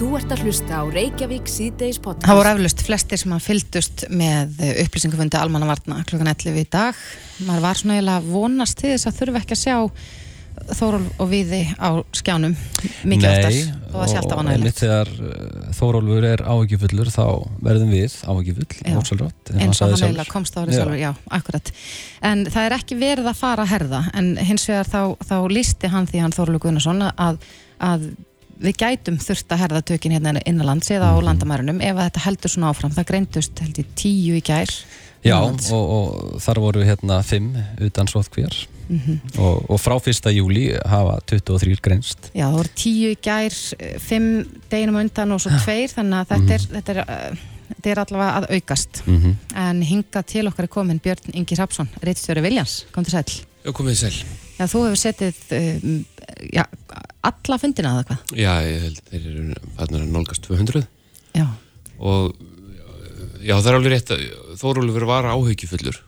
Þú ert að hlusta á Reykjavík síðdeis podcast. Það voru aflust flestir sem að fylgdust með upplýsingufundi almannavarna klukkan 11 í dag. Maður var svona eiginlega vonast til þess að þurfa ekki að sjá Þóról og Viði á skjánum mikið og alltaf Nei, og einmitt þegar uh, Þórólfur er áhugifullur þá verðum við áhugifull ósælrátt eins og hann eiginlega komst á þessu sjálfur, já, akkurat. En það er ekki verið að fara að herða en hins vegar þá, þá lísti hann því hann Þórólu Gunnarsson að, að við gætum þurft að herða tökinn hérna innanlands eða á mhm. landamærunum ef þetta heldur svona áfram, það greintust held í tíu í gær Já, og, og þar voru hérna fimm utan sótkvér mm -hmm. og, og frá fyrsta júli hafa 23 greinst Já, það voru tíu í gær, fimm deginum undan og svo tveir, þannig að þetta, mm -hmm. er, þetta, er, uh, þetta er allavega að aukast mm -hmm. en hinga til okkar er komin Björn Ingi Rapsson, reittstjóri Viljans kom til sæl Já, komið sæl Já, þú hefur setið um, já, alla fundina eða hvað? Já, ég held þeir eru fannir að nálgast 200 Já. Og já, það er alveg rétt að Þórólfur var áhyggjufullur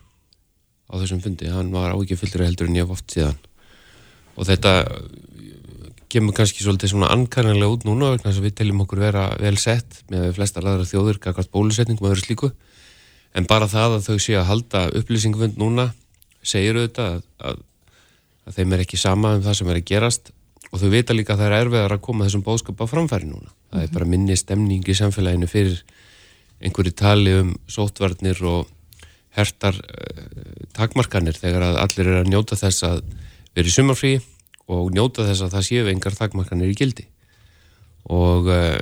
á þessum fundi, hann var áhyggjufullur heldur en ég haf oft síðan. Og þetta kemur kannski svolítið svona ankannilega út núna vegna þess að við teljum okkur vera vel sett með flestar aðra þjóður, kakast bólusetningum og öðru slíku, en bara það að þau sé að halda upplýsingfund núna segir auðvitað að, að, þeim er ekki sama um það sem er að gerast og þau vita líka að það er erfiðar að koma þessum bóðskap á framfæri núna. Mm -hmm. Það er mhm. bara minni stemning í samfélaginu fyrir einhverju tali um sótvarnir og hertar uh, takmarkanir þegar að allir er að njóta þess að vera í sumarfrí og njóta þess að það séu engar takmarkanir í gildi og uh,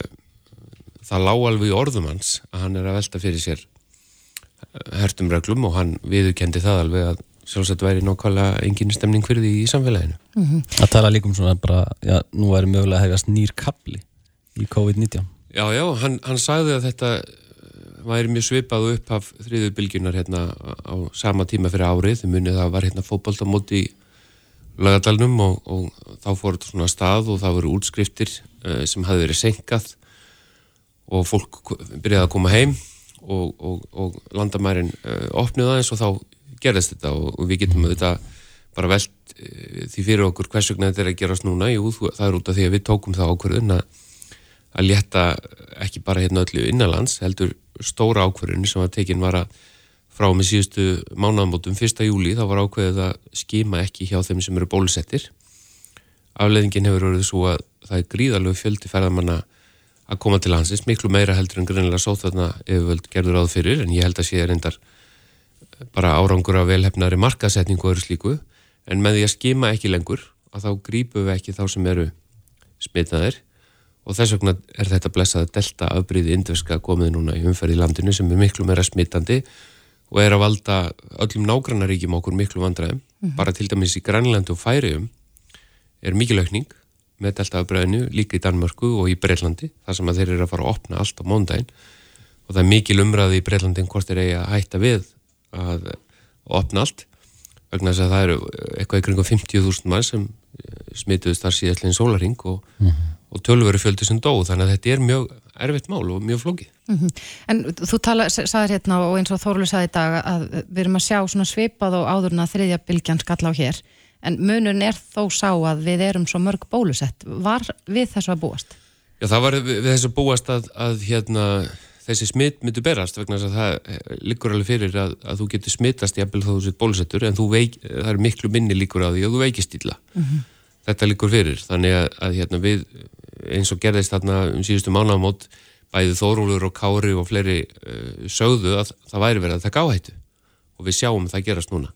það lág alveg í orðum hans að hann er að velta fyrir sér eh, hertum reglum og hann viðurkendi það alveg að sjálfsagt væri nokkvæmlega engin stemning fyrir því í samfélaginu. Mm -hmm. Það tala líka um svona bara, já, nú er mögulega að hefast nýr kapli í COVID-19. Já, já, hann, hann sagði að þetta væri mjög svipað upp af þriðu bylgjunar hérna á sama tíma fyrir árið, þau munið það var hérna fókbaltamóti í lagadalunum og, og þá fór þetta svona stað og það voru útskriftir uh, sem hafi verið senkað og fólk byrjaði að koma heim og, og, og landamærin uh, opnið aðeins og þá gerðist þetta og við getum þetta bara veld uh, því fyrir okkur hvers vegna þetta er að gerast núna, jú það er út af því að við tókum það ákverðun að að létta ekki bara hérna öllu innanlands heldur stóra ákverðin sem var tekin var að frá með síðustu mánamótum 1. júli þá var ákveðið að skima ekki hjá þeim sem eru bólusettir afleðingin hefur verið svo að það er gríðalög fjöldi ferðamanna að koma til hansins, miklu meira heldur en grunnilega sóþarna yfirvöld gerður áður fyrir en ég held að sé reyndar bara árangur af velhefnari markasetningu og öðru slíku. En með því að skima ekki lengur að þá grípu við ekki þá sem eru smitnaðir. Og þess vegna er þetta blessaða delta afbríði indverska komið núna í umferði landinu sem er miklu meira smittandi og er að valda öllum nágrannaríkjum okkur miklu vandræðum. Mm -hmm. bara til dæmis í Grænlandu og Færium er mikil aukning með delta afbríðinu líka í Danmörku og í Breitlandi þar sem að þeir eru að fara að opna allt á móndaginn og það er mikil umræði í Breitlandin hvort þeir eigi að hætta við að opna allt vegna þess að það eru eitthvað ykkur 50.000 mann sem smituðist þar síðastlegin sólaring og mm -hmm og tölveru fjöldi sem dó þannig að þetta er mjög erfitt mál og mjög flókið. Mm -hmm. En þú tala, sagðir hérna og eins og Þórlu sagði í dag að við erum að sjá svona svipað og áðurna þriðja bylgjan skalla á hér en munun er þó sá að við erum svo mörg bólusett. Var við þessu að búast? Já það var við þessu að búast að, að hérna, þessi smitt myndu berast vegna þess að það líkur alveg fyrir að, að þú getur smittast jafnvel þá þú sétt bólusettur en veik, það er miklu minni líkur á því að þú veikist illa. Mm -hmm. Þetta líkur fyrir þannig að, að hérna, við eins og gerðist þarna um síðustu mánamót bæði Þórólur og Kári og fleiri uh, sögðu að það væri verið að það gáhættu og við sjáum það gerast núna.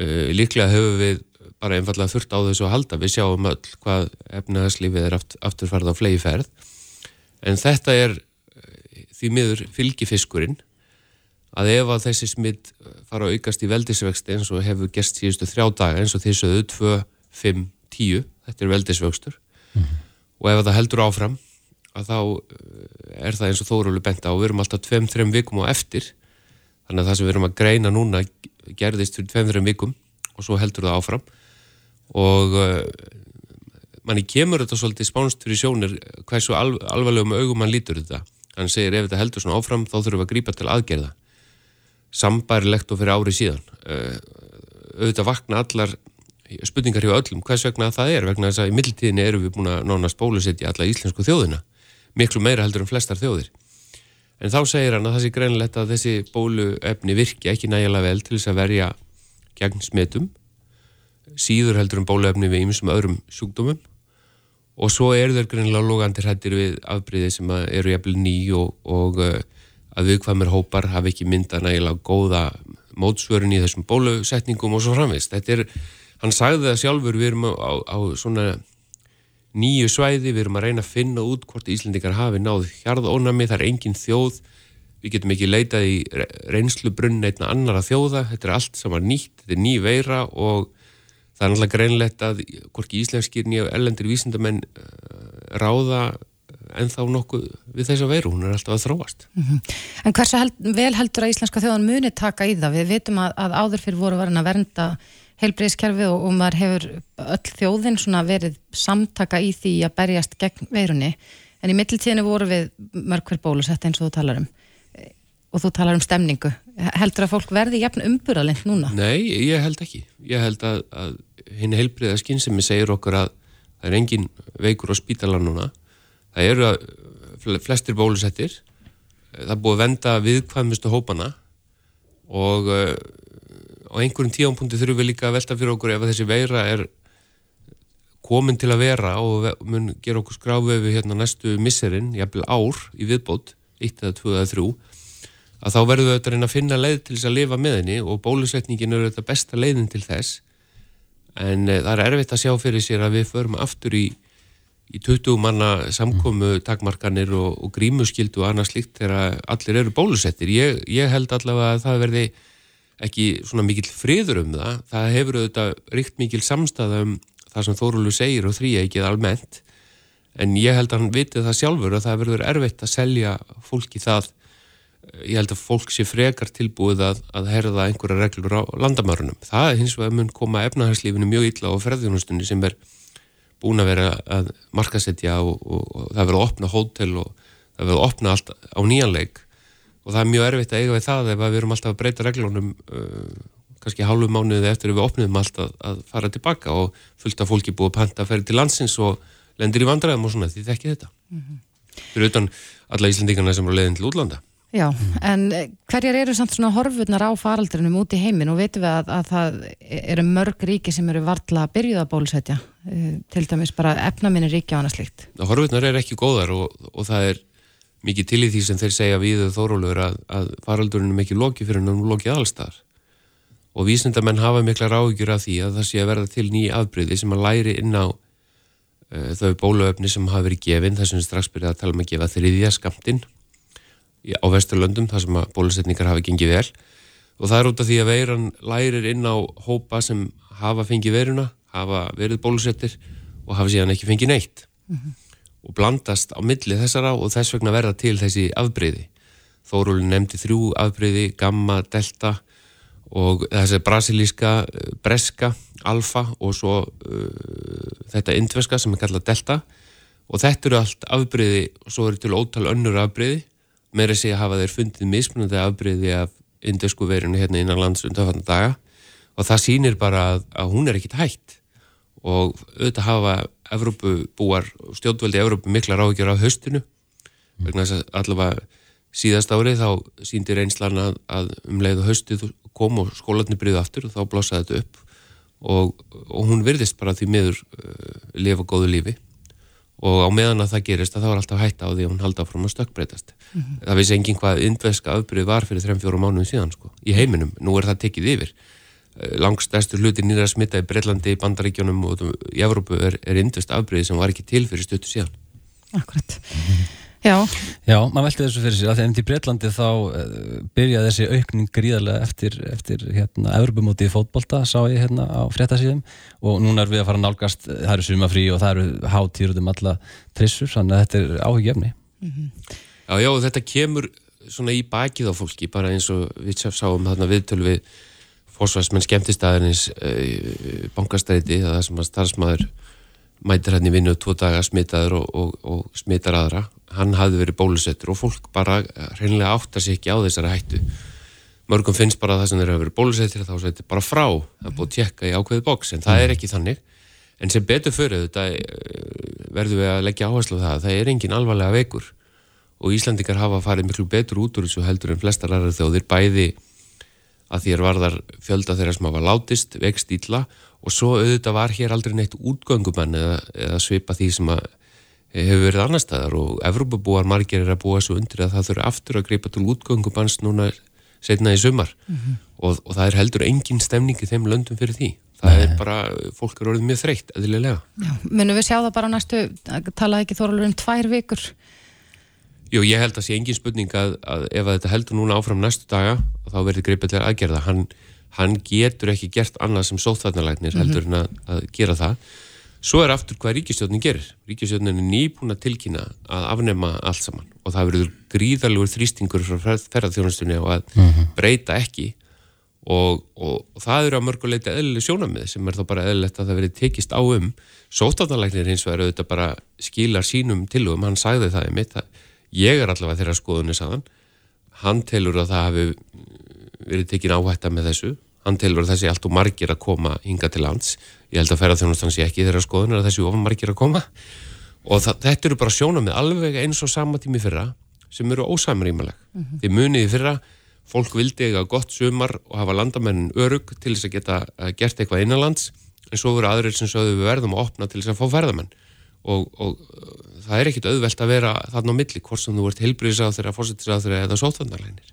Uh, líklega höfum við bara einfallega þurft á þessu að halda. Við sjáum öll hvað efnaðarslífið er aft, afturfarð á flegi ferð en þetta er því miður fylgifiskurinn að ef að þessi smitt fara að aukast í veldisvexti eins og hefur gerst síðustu þrjá daga eins og því sögðu 2, 5, 10 þetta er veldisvöxtur. Mm -hmm og ef það heldur áfram að þá eh, er það eins og Þórólur benda og við erum alltaf 2-3 vikum á eftir. Þannig að það sem við erum að greina núna gerðist fyrir 2-3 vikum og svo heldur það áfram. Og uh, manni kemur þetta svolítið spánstur í sjónir hversu al, alvarlegum augum mann lítur þetta hann segir ef þetta heldur svona áfram þá þurfum við að grípa til aðgerða. Sambærilegt og fyrir ári síðan. Uh, auðvitað vakna allar spurningar hjá öllum. Hvers vegna það er? Vegna þess að í mildtíðinni eru við búin að nánast bólusetja alla íslensku þjóðina. Miklu meira heldur en flestar þjóðir. En þá segir hann að það sé greinlegt að þessi bóluefni virki ekki nægilega vel til þess að verja gegn smetum síður heldur en bóluefni við ýmsum öðrum sjúkdómum og svo eru þeir greinlega logandi hrættir við afbríði sem eru jæfnvel ný og, og uh, að viðkvæmur hópar hafi ekki mynda nægilega góða mótsvörun í þessum bólusetningum og svo framvist. Þetta er, hann sagði það sjálfur, við erum á, á svona nýju svæði, við erum að reyna að finna út hvort Íslandikar hafi náð hjarðónami, það er engin þjóð, við getum ekki leitað í reynslubrunn eitna annara þjóða, þetta er allt saman nýtt, þetta er ný veira og það er náttúrulega greinlegt að hvorki íslenskir nýja ellendir vísindamenn eh, ráða en þá nokkuð við þess að veru, hún er alltaf að þróast. Mm -hmm. En hversu held, vel heldur að íslenska þjóðan muni taka í það? Við vitum að, að áður fyrir voru varin að vernda heilbreyðskerfi og, og maður hefur öll þjóðin verið samtaka í því að berjast gegn verunni, en í mittiltíðinu voru við mörgver bólusett eins og þú talar um og þú talar um stemningu. Heldur að fólk verði jafn umburðalind núna? Nei, ég held ekki. Ég held að, að hinn sem ég segir okkur að það er engin veikur á spítala núna. Það eru að flestir bólusettir. Það er búið að venda viðkvæmustu hópana og uh, á einhverjum tíampunkti þurfum við líka að velta fyrir okkur ef þessi veira er komin til að vera og mun gera okkur skráfu við hérna næstu misserinn, jafnvel ár í viðbót, 1 eða 2 eða 3 að þá verðum við auðvitað að finna leið til þess að lifa með henni og bólusetningin eru þetta besta leiðin til þess en uh, það er erfitt að sjá fyrir sér að við förum aftur í í 20 manna samkomu takmarkanir og, og grímuskildu og annað slikt þegar allir eru bólusettir. Ég, ég held allavega að það verði ekki svona mikill friður um það. Það hefur auðvitað ríkt mikil samstæða um það sem Þórulu segir og þrýja ekki almennt en ég held að hann vitið það sjálfur að það verður erfitt að selja fólki það. Ég held að fólk sé frekar tilbúið að, að herða einhverja reglur á landamörunum. Það hins vegar mun koma efnahagslífinu mjög illa á ferðjónustunni sem er búin að vera að markasetja og, og, og það verður að opna hótel og það verður að opna allt á nýjanleik og það er mjög erfitt að eiga við það ef við erum alltaf að breyta reglunum uh, kannski hálfu mánuði eftir við opnum alltaf að fara tilbaka og fullt af fólki búið að panta að ferja til landsins og lendir í vandræðum og svona því þekki þetta. Mm -hmm. Fyrir utan alla Íslandingarna sem eru leiðin til útlanda. Já, en eh, hverjar eru samt svona horfurnar á faraldrinum út í heimin og veitum við að, að það eru mörg ríki sem eru vartla að byrjuða að bólussetja uh, til dæmis bara efnaminni ríki á hana slikt. Horfurnar er ekki góðar og, og það er mikið til í því sem þeir segja við þórólur að, að faraldurinn er mikið loki fyrir hann og lokið allstar og vísendamenn hafa mikla ráðgjur af því að það sé að verða til nýja afbreyði sem að læri inn á uh, þau bóluöfni sem hafa verið gefinn þar sem strax byrjaði að tala um að gefa þriðja skamtinn á Vesturlöndum þar sem að bólusetningar hafi gengið vel og það er út af því að veiran lærir inn á hópa sem hafa fengið veruna, hafa verið bólusettir og hafa síðan ekki fengið neitt mm -hmm. og blandast á milli þessara og þess vegna verða til þessi afbreyði. Þórólin nefndi þrjú afbreyði, gamma, delta og þessi brasilíska, eh, breska, alfa og svo uh, þetta indveska sem er kallað delta og þetta eru allt afbreyði og svo eru til ótal önnur afbreyði meira sé að hafa þeir fundið mismunandi afbreyði af indesku veirinu hérna innan lands undanfann daga. Og það sýnir bara að, að hún er ekkit hægt og auðvitað hafa Evrópubúar, stjórnveldi Evrópu mikla ráðgjör á höstinu vegna þess að allavega síðast árið þá síndir einslan að, að um leið og höstið kom og skólanir bryði aftur og þá blósaði þetta upp. Og, og hún virðist bara því miður uh, lifa góðu lífi og á meðan að það gerist að það var alltaf hætta á því að hún halda áfram að stökkbreytast mm -hmm. það vissi engin hvað indveska afbyrð var fyrir 3-4 mánuðum síðan sko, í heiminum, nú er það tekið yfir eh, langstærstur hluti nýra smitta í Breitlandi, Bandaríkjónum og í Evrópu er, er indvest afbyrði sem var ekki til fyrir stöttu síðan Akkurat mm -hmm. Já, Já maður velti þessu fyrir sér að þegar í Breitlandi þá uh, byrjaði þessi aukning gríðarlega eftir, eftir hérna, Evropamóti í fótbolta, sá ég hérna á fréttasíðum og núna er við að fara nálgast, það eru sumafrí og það eru hátýr út um alla trissur, þannig að þetta er áhugjefni. Mm -hmm. Já, já, þetta kemur svona í bakið á fólki, bara eins og við sáum þarna viðtölu við fórsvarsmenn skemmtistæðinins eh, bankastæti, það sem að starfsmæður mætir hann í vinnu tvo daga smitaður og, og, og smitar aðra. Hann hafði verið bólusettur og fólk bara reynilega áttar sér ekki á þessari hættu. Mörgum finnst bara það sem þeir hafa verið bólusettir þá þetta bara frá, það er búið að tjekka í ákveði bóks en það er ekki þannig. En sem betur fyrir þetta verður við að leggja áherslu á það það er engin alvarlega veikur. Og Íslandikar hafa farið miklu betur út úr þessu heldur en flestar aðra þjóðir bæði að þér varðar fjölda þeirra sem hafa látist, vext ítla og svo auðvitað var hér aldrei neitt útgöngumann eða, eða svipa því sem að hefur verið annar staðar og Evrópabúar margir er að búa svo undir að það þurfa aftur að greipa til útgöngumanns núna setna í sumar mm -hmm. og, og það er heldur engin stemning í þeim löndum fyrir því það Nei. er bara, fólk er orðið mjög þreytt eðlilega. Munum við sjá það bara næstu tala ekki þorlur um tvær vikur Jú, ég held að sé engin spurning að, að ef að þetta heldur núna áfram næstu daga þá verður greipið til aðgerða. Hann, hann getur ekki gert annað sem sóþarnalæknir heldur mm -hmm. en að, að gera það. Svo er aftur hvað ríkistjónin gerir. Ríkistjónin er nýbúin að tilkynna að afnema allt saman og það verður gríðalegur þrýstingur frá ferðarþjónastunni og að mm -hmm. breyta ekki og, og, og það eru að mörguleita eðlileg sjónamið sem er þá bara eðlilegt að það verið tekist á um. Sótarnalæknir hins vegar auðvitað bara skilar sínum tilugum, hann sagði það í mitt að ég er allavega þeirra skoðunni saðan hann. Telur að það hafi verið tekin áhætta með þessu. Hann telur að þessi allt og margir að koma hinga til lands, ég held að ferðarþjónustan sé ekki þeirra skoðunni að þessi ofan margir að koma. Og það, þetta eru bara sjóna með alveg eins og sama tími fyrra sem eru ósamrýmaleg mm -hmm. því muniði fyrra, fólk vildi eiga gott sumar og hafa landamennin örug til þess að geta gert eitthvað innanlands. En svo voru aðrir sem sögðu við verðum að opna til þess að fá ferðamenn. Og, og það er ekkit auðvelt að vera þarna á milli, hvort sem þú ert heilbríðisáð þeirra, fórsettisáð þeirra eða sótvandarlænir.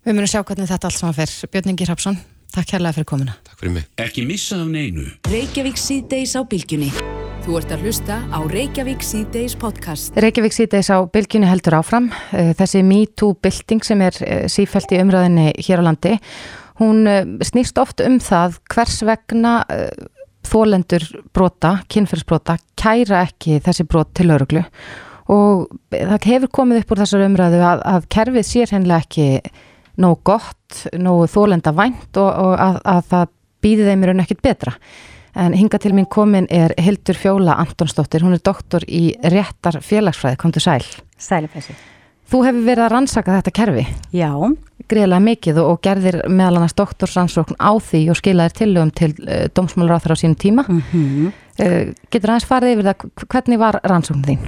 Við munum sjá hvernig þetta allt saman fer. Björn Ingi Rapsson, takk hérlega fyrir komuna. Takk fyrir mig. Ekki missa af neinu. Reykjavík síðdeis á bylgjunni. Þú ert að hlusta á Reykjavík síðdeis podcast. Reykjavík síðdeis á bylgjunni heldur áfram. Eh, þessi MeToo-bylting sem er eh, sífælt í umræðinni hér á landi, hún eh, snýst oft um það hvers vegna þólendur brota, kynferðsbrota kæra ekki þessi brot til lauruglu og það hefur komið upp úr þessar umræðu að, að kerfið sér hennilega ekki nógu gott, nógu þólenda vænt og, og að, að það býði þeim í raun ekkit betra. En hinga til mín komin er Hildur Fjóla Antonsdóttir, hún er doktor í réttar félagsfræði, kom til sæl. Sælifessi. Þú hefur verið að rannsaka þetta kerfi. Já greiðlega mikið og, og gerðir meðal annars doktorsansókn á því og skilaðir tilögum til uh, eh, dómsmálur á sínum tíma mm -hmm. uh, getur aðeins farið yfir það hvernig var rannsókn þín?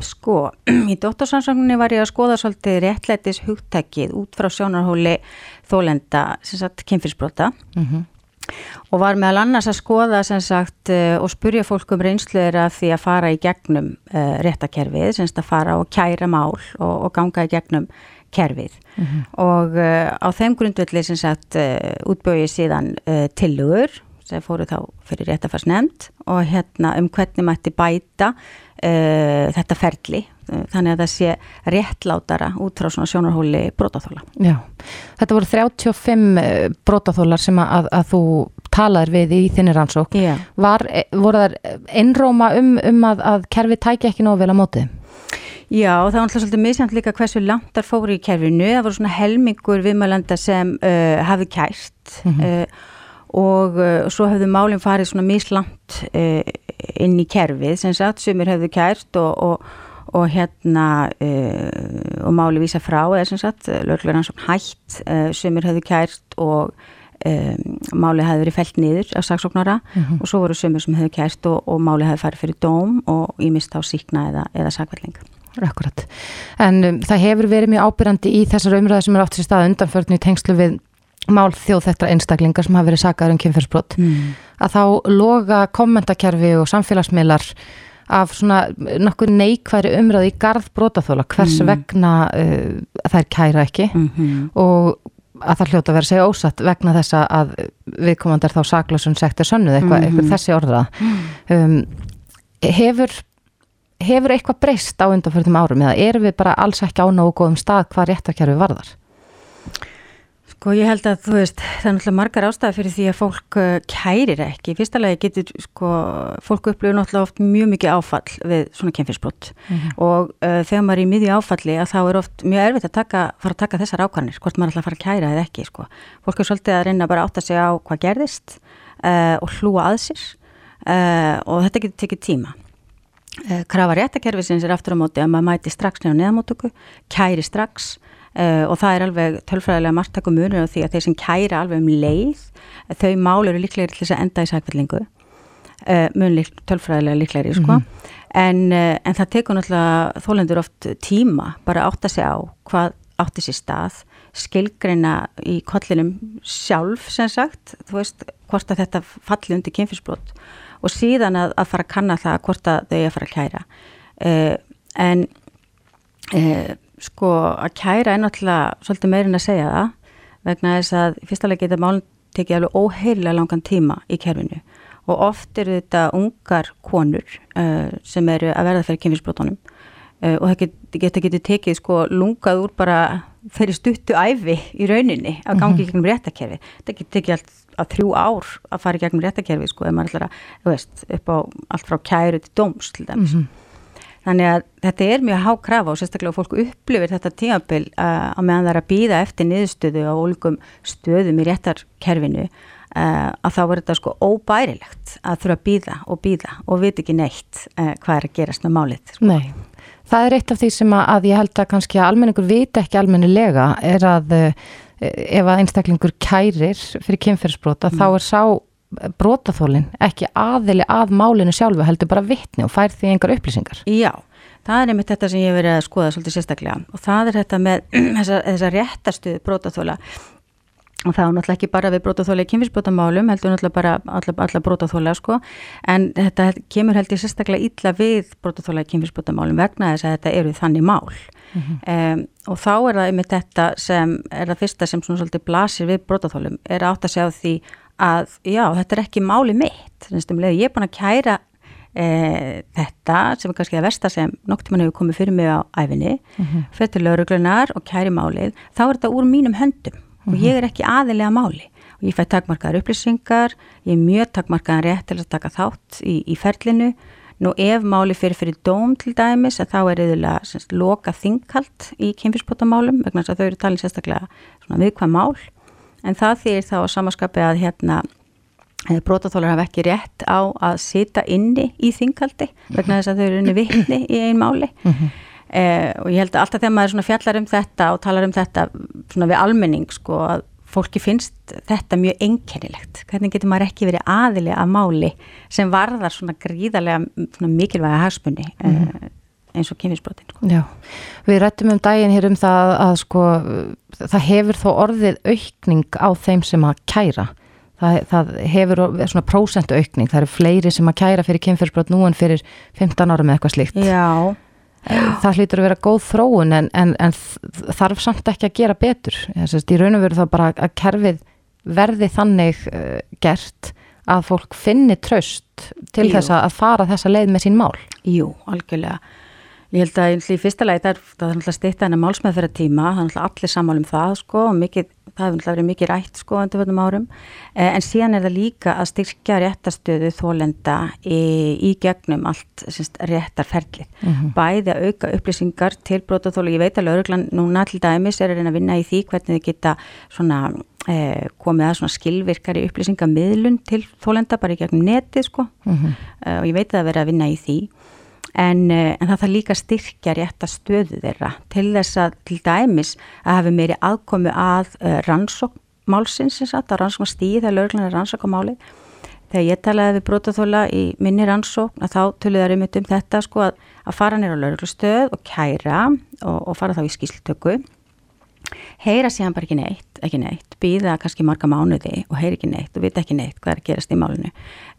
Sko, í doktorsansókninni var ég að skoða svolítið réttlætis hugtækið út frá sjónarhóli þólenda, sem sagt, kynfyrsbrota mm -hmm. Og var meðal annars að skoða sem sagt uh, og spurja fólk um reynsluður af því að fara í gegnum réttakerfið, sem sagt að fara og kæra mál og, og ganga í gegnum kerfið mm -hmm. og uh, á þeim grundvelli sem sagt uh, útbögið síðan uh, tilugur sem fóru þá fyrir réttafarsnefnd og hérna um hvernig mætti bæta þetta ferli þannig að það sé réttlátara út frá svona sjónarhóli brótaþóla. Já, þetta voru 35 brótaþólar sem að, að þú talaður við í þinni rannsók. Var, voru þar einróma um, um að, að kerfi tæki ekki nógu vel á mótið? Já, það var alltaf svolítið misjant líka hversu langt þar fóru í kerfinu. Það voru svona helmingur viðmælanda sem uh, hafði kært mm -hmm. uh, og uh, svo hefðu málinn farið svona mislant uh, inn í kerfið sem sagt, sumir hefðu kært og, og, og hérna uh, og máli vísa frá eða sem sagt, löglega rannsókn hætt, sumir hefðu kært og Um, máli hefði verið fælt niður af saksóknara. Mm -hmm. og svo voru sömur sem hefði kært og, og máli hefði farið fyrir dóm og ég mist á síkna eða, eða sakvelling Akkurat, en um, það hefur verið mjög ábyrjandi í þessar umræði sem er átt sér stað undanförnu í tengslu við mál þjóð þetta einstaklingar sem hafa verið sagaður um kynferðsbrott mm. að þá loga kommentakerfi og samfélagsmiðlar af svona nokkur neikværi umræði í garð brotaþóla hvers mm. vegna uh, þær kæra ekki mm -hmm. og að það hljóta að vera segja ósatt vegna þessa að viðkomandar þá saglösun sektir sönnuð eitthvað, -hmm. eitthvað þessi orða mm. um, hefur hefur eitthvað breyst á undanfjörðum árum eða erum við bara alls ekki á nógu góðum stað hvað réttakjörfi varðar? Sko ég held að þú veist það er náttúrulega margar ástæði fyrir því að fólk uh, kærir ekki. Fyrsta lagi getur sko fólk upplifur náttúrulega oft mjög mikið áfall við svona kemfisbrott mm -hmm. og uh, þegar maður er í miðju áfalli að þá er oft mjög erfitt að taka, fara að taka þessar ákvarnir hvort maður ætla að fara að kæra eða ekki sko. Fólk er svolítið að reyna bara að segja á hvað gerðist uh, og hlúa að sér uh, og þetta getur tekið tíma. Eh, krafa réttakerfisins er aftur á móti að maður mæti strax uh, og það er alveg tölfræðilega margtakum munir á því að þeir sem kæra alveg um leið, þau mál eru líklega til þess að enda í sækvellingu. uh, mun lík, tölfræðilega líklegri sko. mm -hmm. en, uh, en það tekur náttúrulega þólendur oft tíma bara átt að segja á hvað átti sér stað skilgreina í kollinum sjálf sem sagt, þú veist hvort að þetta falli undir kynfisbrot og síðan að, að fara að kanna það hvort að þau að fara að kæra en uh, sko að kæra er náttúrulega svolítið meirinn að segja það vegna þess að fyrstulega geta málun tekið alveg óheililega langan tíma í kerfinu og oft eru þetta ungar konur uh, sem eru að verða fyrir kynfisbrotunum uh, og það geta get, get, tekið sko lungað úr bara fyrir stuttu æfi í rauninni að gangi mm -hmm. gegnum réttakerfi. Það geta tekið allt að þrjú ár að fara gegnum réttakerfi sko ef maður ætlar að, þú veist, upp á allt frá kæru til dóms til dæmis. Mm -hmm. Þannig að þetta er mjög hákrafa og sérstaklega fólk upplifir þetta tímabil uh, að meðan það er að býða eftir niðurstöðu á ólíkum stöðum í réttarkerfinu uh, að þá er þetta sko óbærilegt að þurfa að býða og býða og veit ekki neitt uh, hvað er að gerast með málið. Sko. Nei, það er eitt af því sem að, ég held að kannski að almenningur viti ekki almennilega er að ef að einstaklingur kærir fyrir kynferðsbrota mm. þá er sá brotaþólinn ekki aðili að málinu sjálfu heldur bara vittni og fær því engar upplýsingar. Já, það er einmitt þetta sem ég hef verið að skoða svolítið sérstaklega og það er þetta með þessa, þessa réttastuð brotaþóla og það er náttúrulega ekki bara við brotaþóla í kynfisbrotamálum, heldur náttúrulega bara alla, alla brotaþóla sko, en þetta kemur heldur sérstaklega illa við brotaþóla í kynfisbrotamálum vegna þess að þetta eru þannig mál mm -hmm. um, og þá er það einmitt þetta sem er það fyrsta sem svona svolítið blasir við brotaþólum, er átt að segja því að já, þetta er ekki máli mitt að ég er búin að kæra e, þetta sem er kannski að versta sem nokk tíman hefur komið fyrir mig á æfinni mm -hmm. fyrir til lauruglunar og kæri málið þá er þetta úr mínum höndum mm -hmm. og mhm. ég er ekki aðilega máli og ég fæ takmarkaðar upplýsingar ég er mjög takmarkaðan rétt til að taka þátt í, í ferlinu Nú ef máli fyrir fyrir dóm til dæmis þá er eðilega loka þingkalt í kynfyrspotamálum vegna þess að þau eru talin sérstaklega viðkvæm mál en það þýr þá samaskapi að hérna eh, brotaþólar hafa ekki rétt á að sita inni í þingaldi vegna þess að þau eru unni vittni í einn máli mm -hmm. eh, og ég held að alltaf þegar maður fjallar um þetta og talar um þetta við almenning sko að fólki finnst þetta mjög einkennilegt hvernig getur maður ekki verið aðilega að máli sem varðar svona gríðarlega svona mikilvæga hagsmunni mm -hmm. Eh, eins og kynfisbrotin sko. Já, við rættum um daginn hér um það að sko það hefur þó orðið aukning á þeim sem að kæra. Það, það hefur svona prósentu aukning. Það eru fleiri sem að kæra fyrir kynfisbrot nú en fyrir 15 ára með eitthvað slíkt. Já. Það hlýtur að vera góð þróun en, en, en þarf samt ekki að gera betur. Sest, í raun og veru þá bara að kerfið verði þannig uh, gert að fólk finni tröst til Jú. þess að fara þessa leið með sín mál. Jú, algjörlega Ég held að í fyrsta lagi það er náttúrulega styrta hennar málsmeðferða tíma, það er náttúrulega allir sammál um það sko og mikið, það hefur náttúrulega verið mikið rætt sko undir völdum árum eh, en síðan er það líka að styrkja réttastöðu þólenda í, í gegnum allt semst, réttarferðlið. Mm -hmm. Bæði að auka upplýsingar til brótaþólu, ég veit að lauruglan núna til dæmis er að vinna í því hvernig þið geta svona eh, komið að svona skilvirkari upplýsingamiðlun til þólenda bara í gegnum netið sko mm -hmm. og ég veit að það verið að vinna í því en, eh, en það þarf líka styrkja rétt að stöðu þeirra til þess að til dæmis að hafi meiri aðkomi að uh, rannsókmálsins að rannsókma stíð þegar lögurlega er rannsókmáli þegar ég talaði við brótaþóla í minni rannsókn að þá um þetta um þetta sko að, að fara nýra á lögurlustöð og kæra og, og fara þá í skýsltöku heyra síðan bara ekki neitt, ekki neitt býða kannski marga mánuði og heyra ekki neitt og vita ekki neitt hvað er að gerast í málinu.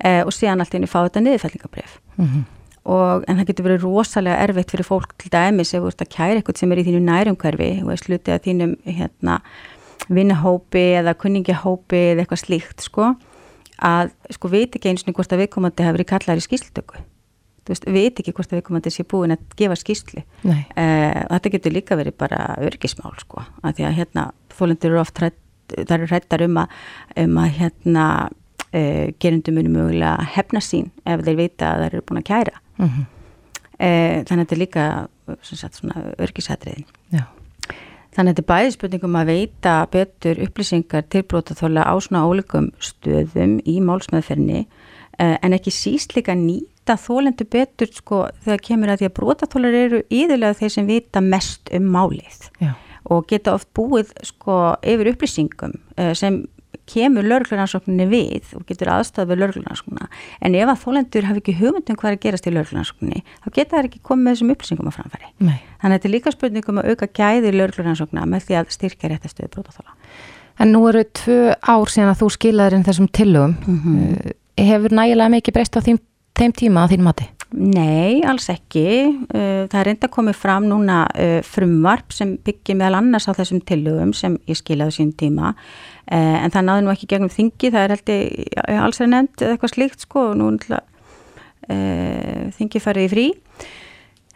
Eh, og síðan allt inn í fá þetta niðurfællingabref mm -hmm og en það getur verið rosalega erfitt fyrir fólk til dæmis ef þú ert að kæra eitthvað sem er í þínu nærumhverfi og er slutið að þínum hérna, vinnahópi eða kunningahópi eða eitthvað slíkt sko að sko veit ekki eins og hvort að viðkomandi hafi verið kallar í skýrslutöku. Veit ekki hvort að viðkomandi sé búin að gefa skýrslu. Uh, þetta getur líka verið bara örgismál sko að því að hérna þólendur eru oft hrætt, það eru hrættar um að, um að hérna uh, gerundum muni mögulega hefna sín ef þeir vita að þeir eru búin að kæra mm -hmm. e, þannig að þetta er líka örgisætriðin þannig að þetta er bæði spurningum að veita betur upplýsingar til brótaþóla á svona ólíkum stöðum í málsmeðferni e, en ekki síst líka nýta þólendu betur sko þegar kemur að því að brótaþólar eru íðurlega þeir sem vita mest um málið Já. og geta oft búið sko yfir upplýsingum e, sem kemur lörgluransókninni við og getur aðstæða við lörgluransóknina en ef að þólendur hafi ekki hugmyndum hvað er að gerast í lörgluransókninni þá geta það ekki komið með þessum upplýsingum að framfæri Nei. þannig að þetta er líka spurningum að auka gæði lörgluransóknina með því að styrkja réttastöðu brótaþóla En nú eru tvö ár síðan að þú skilaður inn þessum tillögum mm hefur nægilega mikið breyst á þeim, þeim tíma á þín mati? Nei, alls ekki. Uh, það er reynda komið fram núna uh, frumvarp sem byggir meðal annars á þessum tillögum sem ég skilaði sín tíma en það náði nú ekki gegnum þingi, það er held ég alls er nefnd eitthvað slíkt sko og nú þingi farið í frí.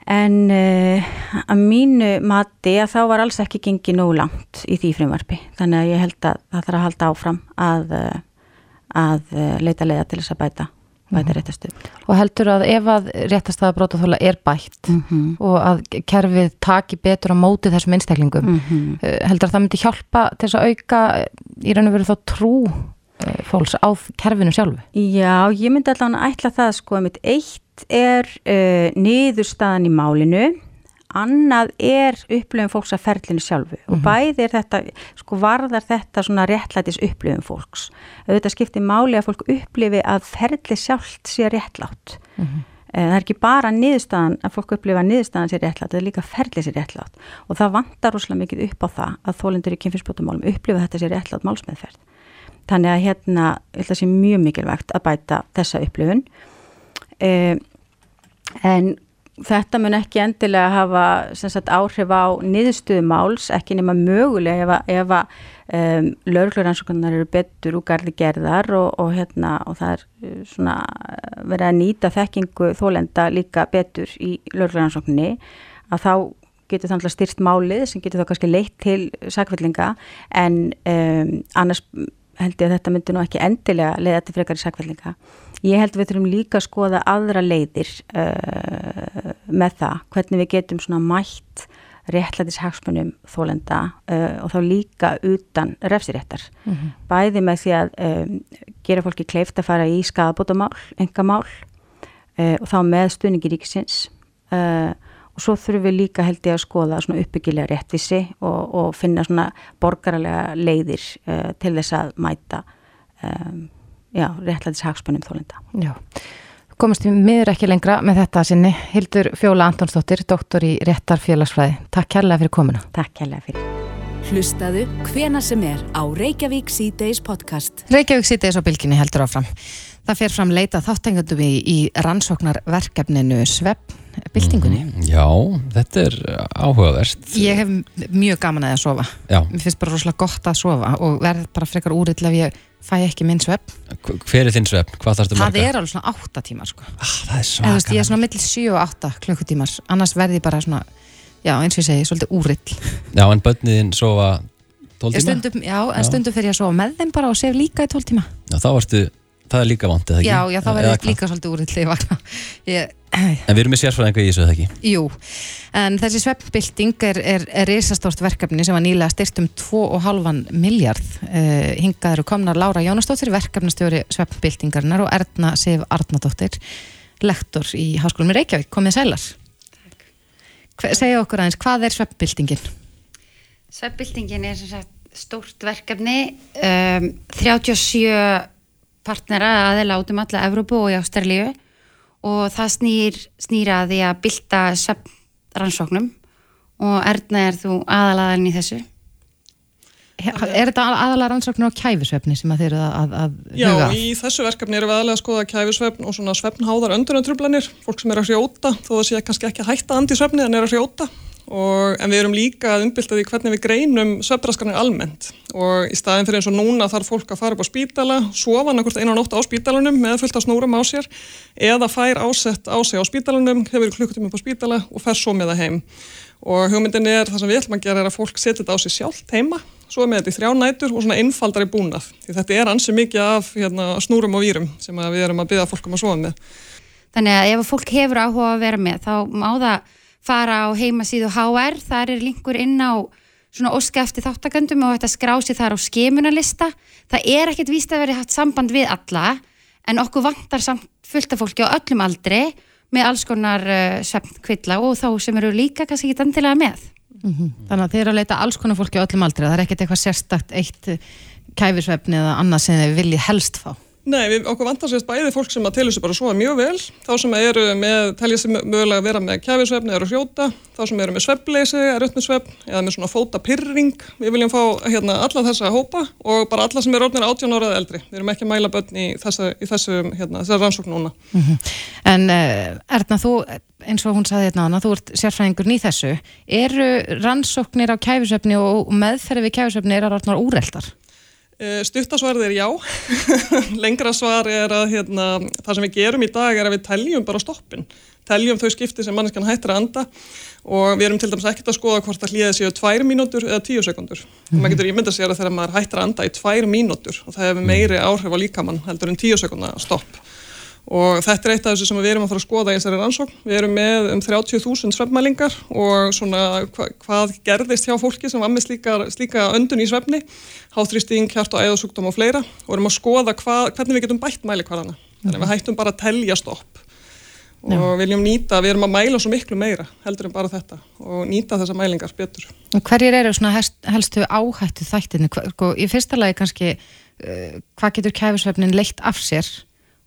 En að mínu mati að þá var alls ekki gengið nóg langt í því frumvarpi. Þannig að ég held að það þarf að halda áfram að að eh, leita leiða til þess að bæta bæta mhm. réttastuð. Og heldur að ef að réttastaða brótaþóla er bætt mm -hmm. og að kerfið taki betur á móti þessum einstaklingum mm -hmm. heldur að það myndi hjálpa til þess að auka í raun og veru þá trú eh, fólks á kerfinu sjálfu? Já, ég myndi allavega ætla það sko að mitt eitt er uh, niðurstaðan í málinu annað er upplöfum fólks að ferlinu sjálfu mm -hmm. og mhm. bæði er þetta, sko varðar þetta svona réttlætis upplöfum fólks auðvitað skiptir máli að fólk upplifi að ferli sjálft sé réttlátt mm -hmm. það er ekki bara niðurstaðan að fólk upplifa að niðurstaðan sé réttlátt það er líka ferli sé réttlátt og það vantar úrslega mikið upp á það að þólendur í kynfyrsbótumálum upplifa þetta sé réttlátt málsmeðferð þannig að hérna þetta sé mjög mikilvægt að bæta þessa upplöfun eh, en þetta mun ekki endilega hafa sagt, áhrif á niðurstuðumáls, ekki nema mögulega ef að um, laurugluransókunar eru betur úr gardi gerðar og, og, hérna, og það er uh, svona verið að nýta þekkingu þólenda líka betur í laurugluransókunni að þá getur þannig að styrst málið sem getur þá kannski leitt til sakvellinga en um, annars held ég að þetta myndi nú ekki endilega leiða til frekar í sakvellinga Ég held við þurfum líka að skoða aðra leiðir uh, með það, hvernig við getum svona mætt réttlætis hagsmunum þólenda uh, og þá líka utan refsiréttar. Mm -hmm. Bæði með því að um, gera fólki kleift að fara í skadabótamál, engamál uh, og þá með stuðningi ríkisins og svo þurfum við líka held ég að skoða svona uppbyggilega réttvísi og, og finna svona borgaralega leiðir til þess að mæta um, já, réttlætis hagspunum þólenda. Já, komast við miður ekki lengra með þetta sinni. Hildur Fjóla Antonsdóttir, doktor í réttarfélagsfræði. Takk kærlega fyrir komuna. Takk kærlega fyrir. Hlustaðu hvena sem er á Reykjavík C-Days podcast. Reykjavík C-Days á bylginni heldur áfram. Það fer fram leita þáttengandum í, í rannsóknarverkefninu Svepp byltingunni. Mm, já, þetta er áhugaverst. Ég hef mjög gaman að það að sofa. Já. Mér finnst bara rosalega gott að sofa og verð bara frekar úrill ef ég fæ ekki minn svepp. Hver er þinn svepp? Hvað þarfst þú marga? Það er alveg svona 8 tímar sko. Ah, það er svaka. Ég er svona millir 7 og 8 klukkutímar, annars verð ég bara svona, já eins og ég segi, svolítið úrill. Já, en börniðin sofa 12 tíma? Stundum, já, en já. stundum fyrir ég að sofa með þeim bara og sef líka í 12 tíma. Já, þá ertu það er líka vant, eða ekki? Já, já, þá verður líka svolítið úrillið í vakna. Ég... En við erum með sérfræðinga í þessu, eða ekki? Jú, en þessi sveppbilding er, er, er reysastórt verkefni sem var nýlega styrt um 2,5 miljard. Uh, hingað eru komnar Lára Jónastóttir, verkefnastjóri sveppbildingarnar og Erna Sif Arnadóttir, lektor í Háskólum í Reykjavík. Komið sælar. Takk. Segja okkur aðeins, hvað er sveppbildingin? Sveppbildingin er stórt verkefni, um, 37 partnera aðeila út um alla Evrópu og í Ástralíu og það snýr, snýr að því að bylta rannsóknum og Erna er þú aðalaðan í þessu? Er þetta aðalega rannsóknir á kæfisvefni sem að þeir eru að, að huga? Já, í þessu verkefni eru við aðalega að skoða kæfisvefn og svona svefnháðar öndunartrublanir, fólk sem er að hrjóta, þó það sé kannski ekki að hætta andi svefni en er að hrjóta Og, en við erum líka að umbylta því hvernig við greinum svefnraskarnir almennt og í staðin fyrir eins og núna þarf fólk að fara upp á spítala, sofa nákvæmst einan nótt á spítalunum með fullt að snúrum á sér eða fær ásett á sig á spítalunum, hefur klukkutíma upp á spítala og fer svo með það heim. Og hugmyndin er, það sem við ætlum að gera er að fólk setja þetta á sig sjálft heima, svo með þetta í þrjá nætur og svona einfaldar í búnað. Því þetta er ansi mikið af hérna, snúrum og vírum sem við erum að byggja fólkum að sofa með. Þannig að ef fólk hefur áhuga að vera með, þá má það fara á heimasíðu HR, þar er linkur inn á svona óska eftir þáttakandum og þetta skrási þar á skemunarlista. Það er ekkert víst að vera hatt samband við alla en okkur vantar samt fullt af fólki á öllum aldri með alls konar uh, svefnkvilla og þá sem eru líka kannski ekki dandilega með. Mm -hmm. Þannig að þeir eru að leita alls konar fólki á öllum aldri, það er ekkert eitthvað sérstakt eitt kæfisvefni eða annað sem þið viljið helst fá? Nei, við, okkur vantar sérst bæði fólk sem að telja sér bara svo mjög vel, þá sem eru með, telja sér mögulega að vera með kæfisvefni eða hrjóta, þá sem eru með svefnleysi, er upp með svefn, eða með svona fótapirring, við viljum fá hérna alla þessa hópa og bara alla sem eru orðinir 18 ára eða eldri, við erum ekki að mæla börn í, þessa, í þessu, hérna, rannsókn núna. Mm -hmm. En uh, Erna, þú, eins og hún saði hérna ána, þú ert sérfræðingur í þessu, eru rannsóknir á kæfisvefni og meðferði við kæfisvefni er að orðnar úreldar? Eh, Stuttasvarið er já, lengra svar er að hérna, það sem við gerum í dag er að við teljum bara stoppin, teljum þau skipti sem manneskan hættir að anda og við erum til dæmis ekkert að skoða hvort það hlýðið séu tvær mínútur eða tíu sekundur. Mm. Maður getur ímyndað sér að þegar maður hættir að anda í tvær mínútur og það hefur meiri áhrif á líkamann heldur en tíu sekunda stopp og þetta er eitt af þessu sem við erum að fara að skoða í þessari rannsókn. Við erum með um 30.000 svefnmælingar og svona hva, hvað gerðist hjá fólki sem var með slíka, slíka öndun í svefni, háþrýsting, hjart og æðasúkdóm og fleira og erum að skoða hva, hvernig við getum bætt mælikvarðana. Þannig við hættum bara að telja stopp og Já. viljum nýta, við erum að mæla svo miklu meira heldur en bara þetta og nýta þessa mælingar betur. Hverjir eru svona helstu áhættu þættinu? Sko, í fyrsta lagi kannski, uh, hvað getur kæfisvefnin leitt af sér?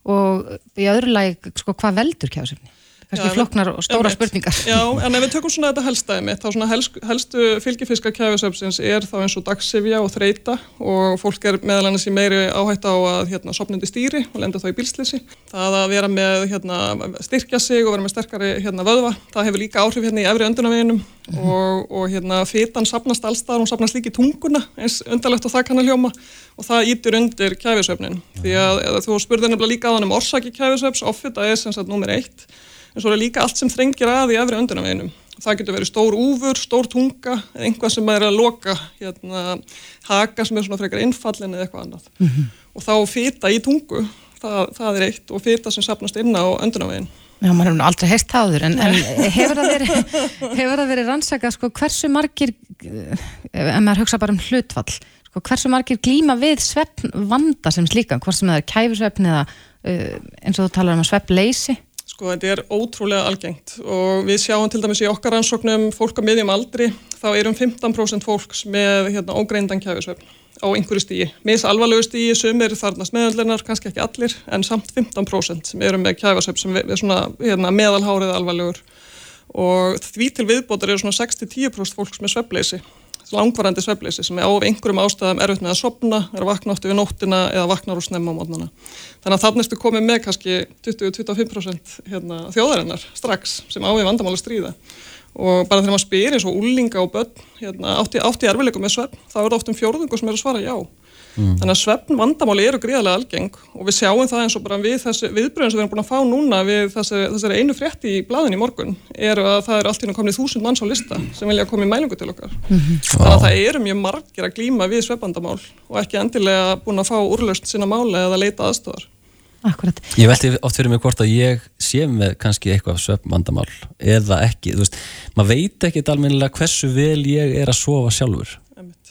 Og í öðru lagi, sko, hvað veldur kjásefni? Kannski floknar og stóra spurningar. Já, en ef við tökum svona þetta helstæði mitt þá svona helst, helstu fylgifiska kæfisöpsins er þá eins og dagsifja og þreita og fólk er meðal annars í meiri áhætt á að hérna, sopnandi stýri og lenda þá í bílslisi það að vera með hérna, styrkja sig og vera með sterkari hérna, vöðva það hefur líka áhrif hérna í efri öndunaveginum mm -hmm. og, og hérna fétan sapnast allstað, hún sapnast líka í tunguna eins undarlegt og það kann að hljóma og það ítur undir kæfisöpnin því að þú spurði nefnilega líka á hann um orsaki kæfisöps, offita er sem sagt nummer eitt en svo er líka allt sem þrengir að í efri öndunarveginum. Það getur verið stór úfur, stór tunga, eða einhvað sem er að loka hérna, haka sem er svona frekar innfallin eða eitthvað annað. Mm -hmm. Og þá fýta í tungu, það, það er eitt, og fýta sem sapnast inn á öndunarvegin. Já, maður hefur aldrei heist þáður, en, en hefur það verið, hefur það verið rannsaka, sko, hversu margir, ef maður hugsa bara um hlutfall, sko, hversu margir glíma við sveppn vanda sem slíka, hvort sem það er kæfisveppn eða uh, eins og þú talar um að svepp leysi? Sko þetta er ótrúlega algengt og við sjáum til dæmis í okkar ansóknum fólk á miðjum aldri þá erum 15% fólks með hérna, ógreindan kjæfisvefn á einhverju stígi. Mis alvarlegu stígi sumir þarnast meðallinnar, kannski ekki allir en samt 15% sem eru með kjæfisvefn sem er svona hérna, meðalhárið alvarlegur og því til viðbótar eru svona 6-10% fólks með svefleysi langvarandi svefleysi sem er á einhverjum ástæðum erfitt með að sopna, er að vakna áttu við nóttina eða vaknar úr snemma á mótnana. Þannig að þannig ertu komið með kannski 20-25% hérna, þjóðarinnar strax sem á við vandamáli stríða og bara þegar maður spyrir eins og úlinga og börn hérna, átti, átti erfileikum með svefn, þá er það oft um fjórðungu sem er að svara já. Mm. Þannig að svefn vandamáli eru gríðarlega algeng og við sjáum það eins og bara við þessi viðbröðin sem við erum búin að fá núna við þessi, þessari einu frétti í bladin í morgun eru að það er allt í náttúrulega komið þúsund manns á lista sem vilja að koma í mælingu til okkar. Mm -hmm. Þannig að það eru mjög margir að glýma við svefnvandamál og ekki endilega búin að fá úrlöst sína máli eða leita aðstöðar. Akkurat. Ég veldi oft fyrir mig hvort að ég sé með kannski eitthvað svefnvandamál eða ekki. Þú veist, maður veit ekki almennilega hversu vel ég er að sofa sjálfur.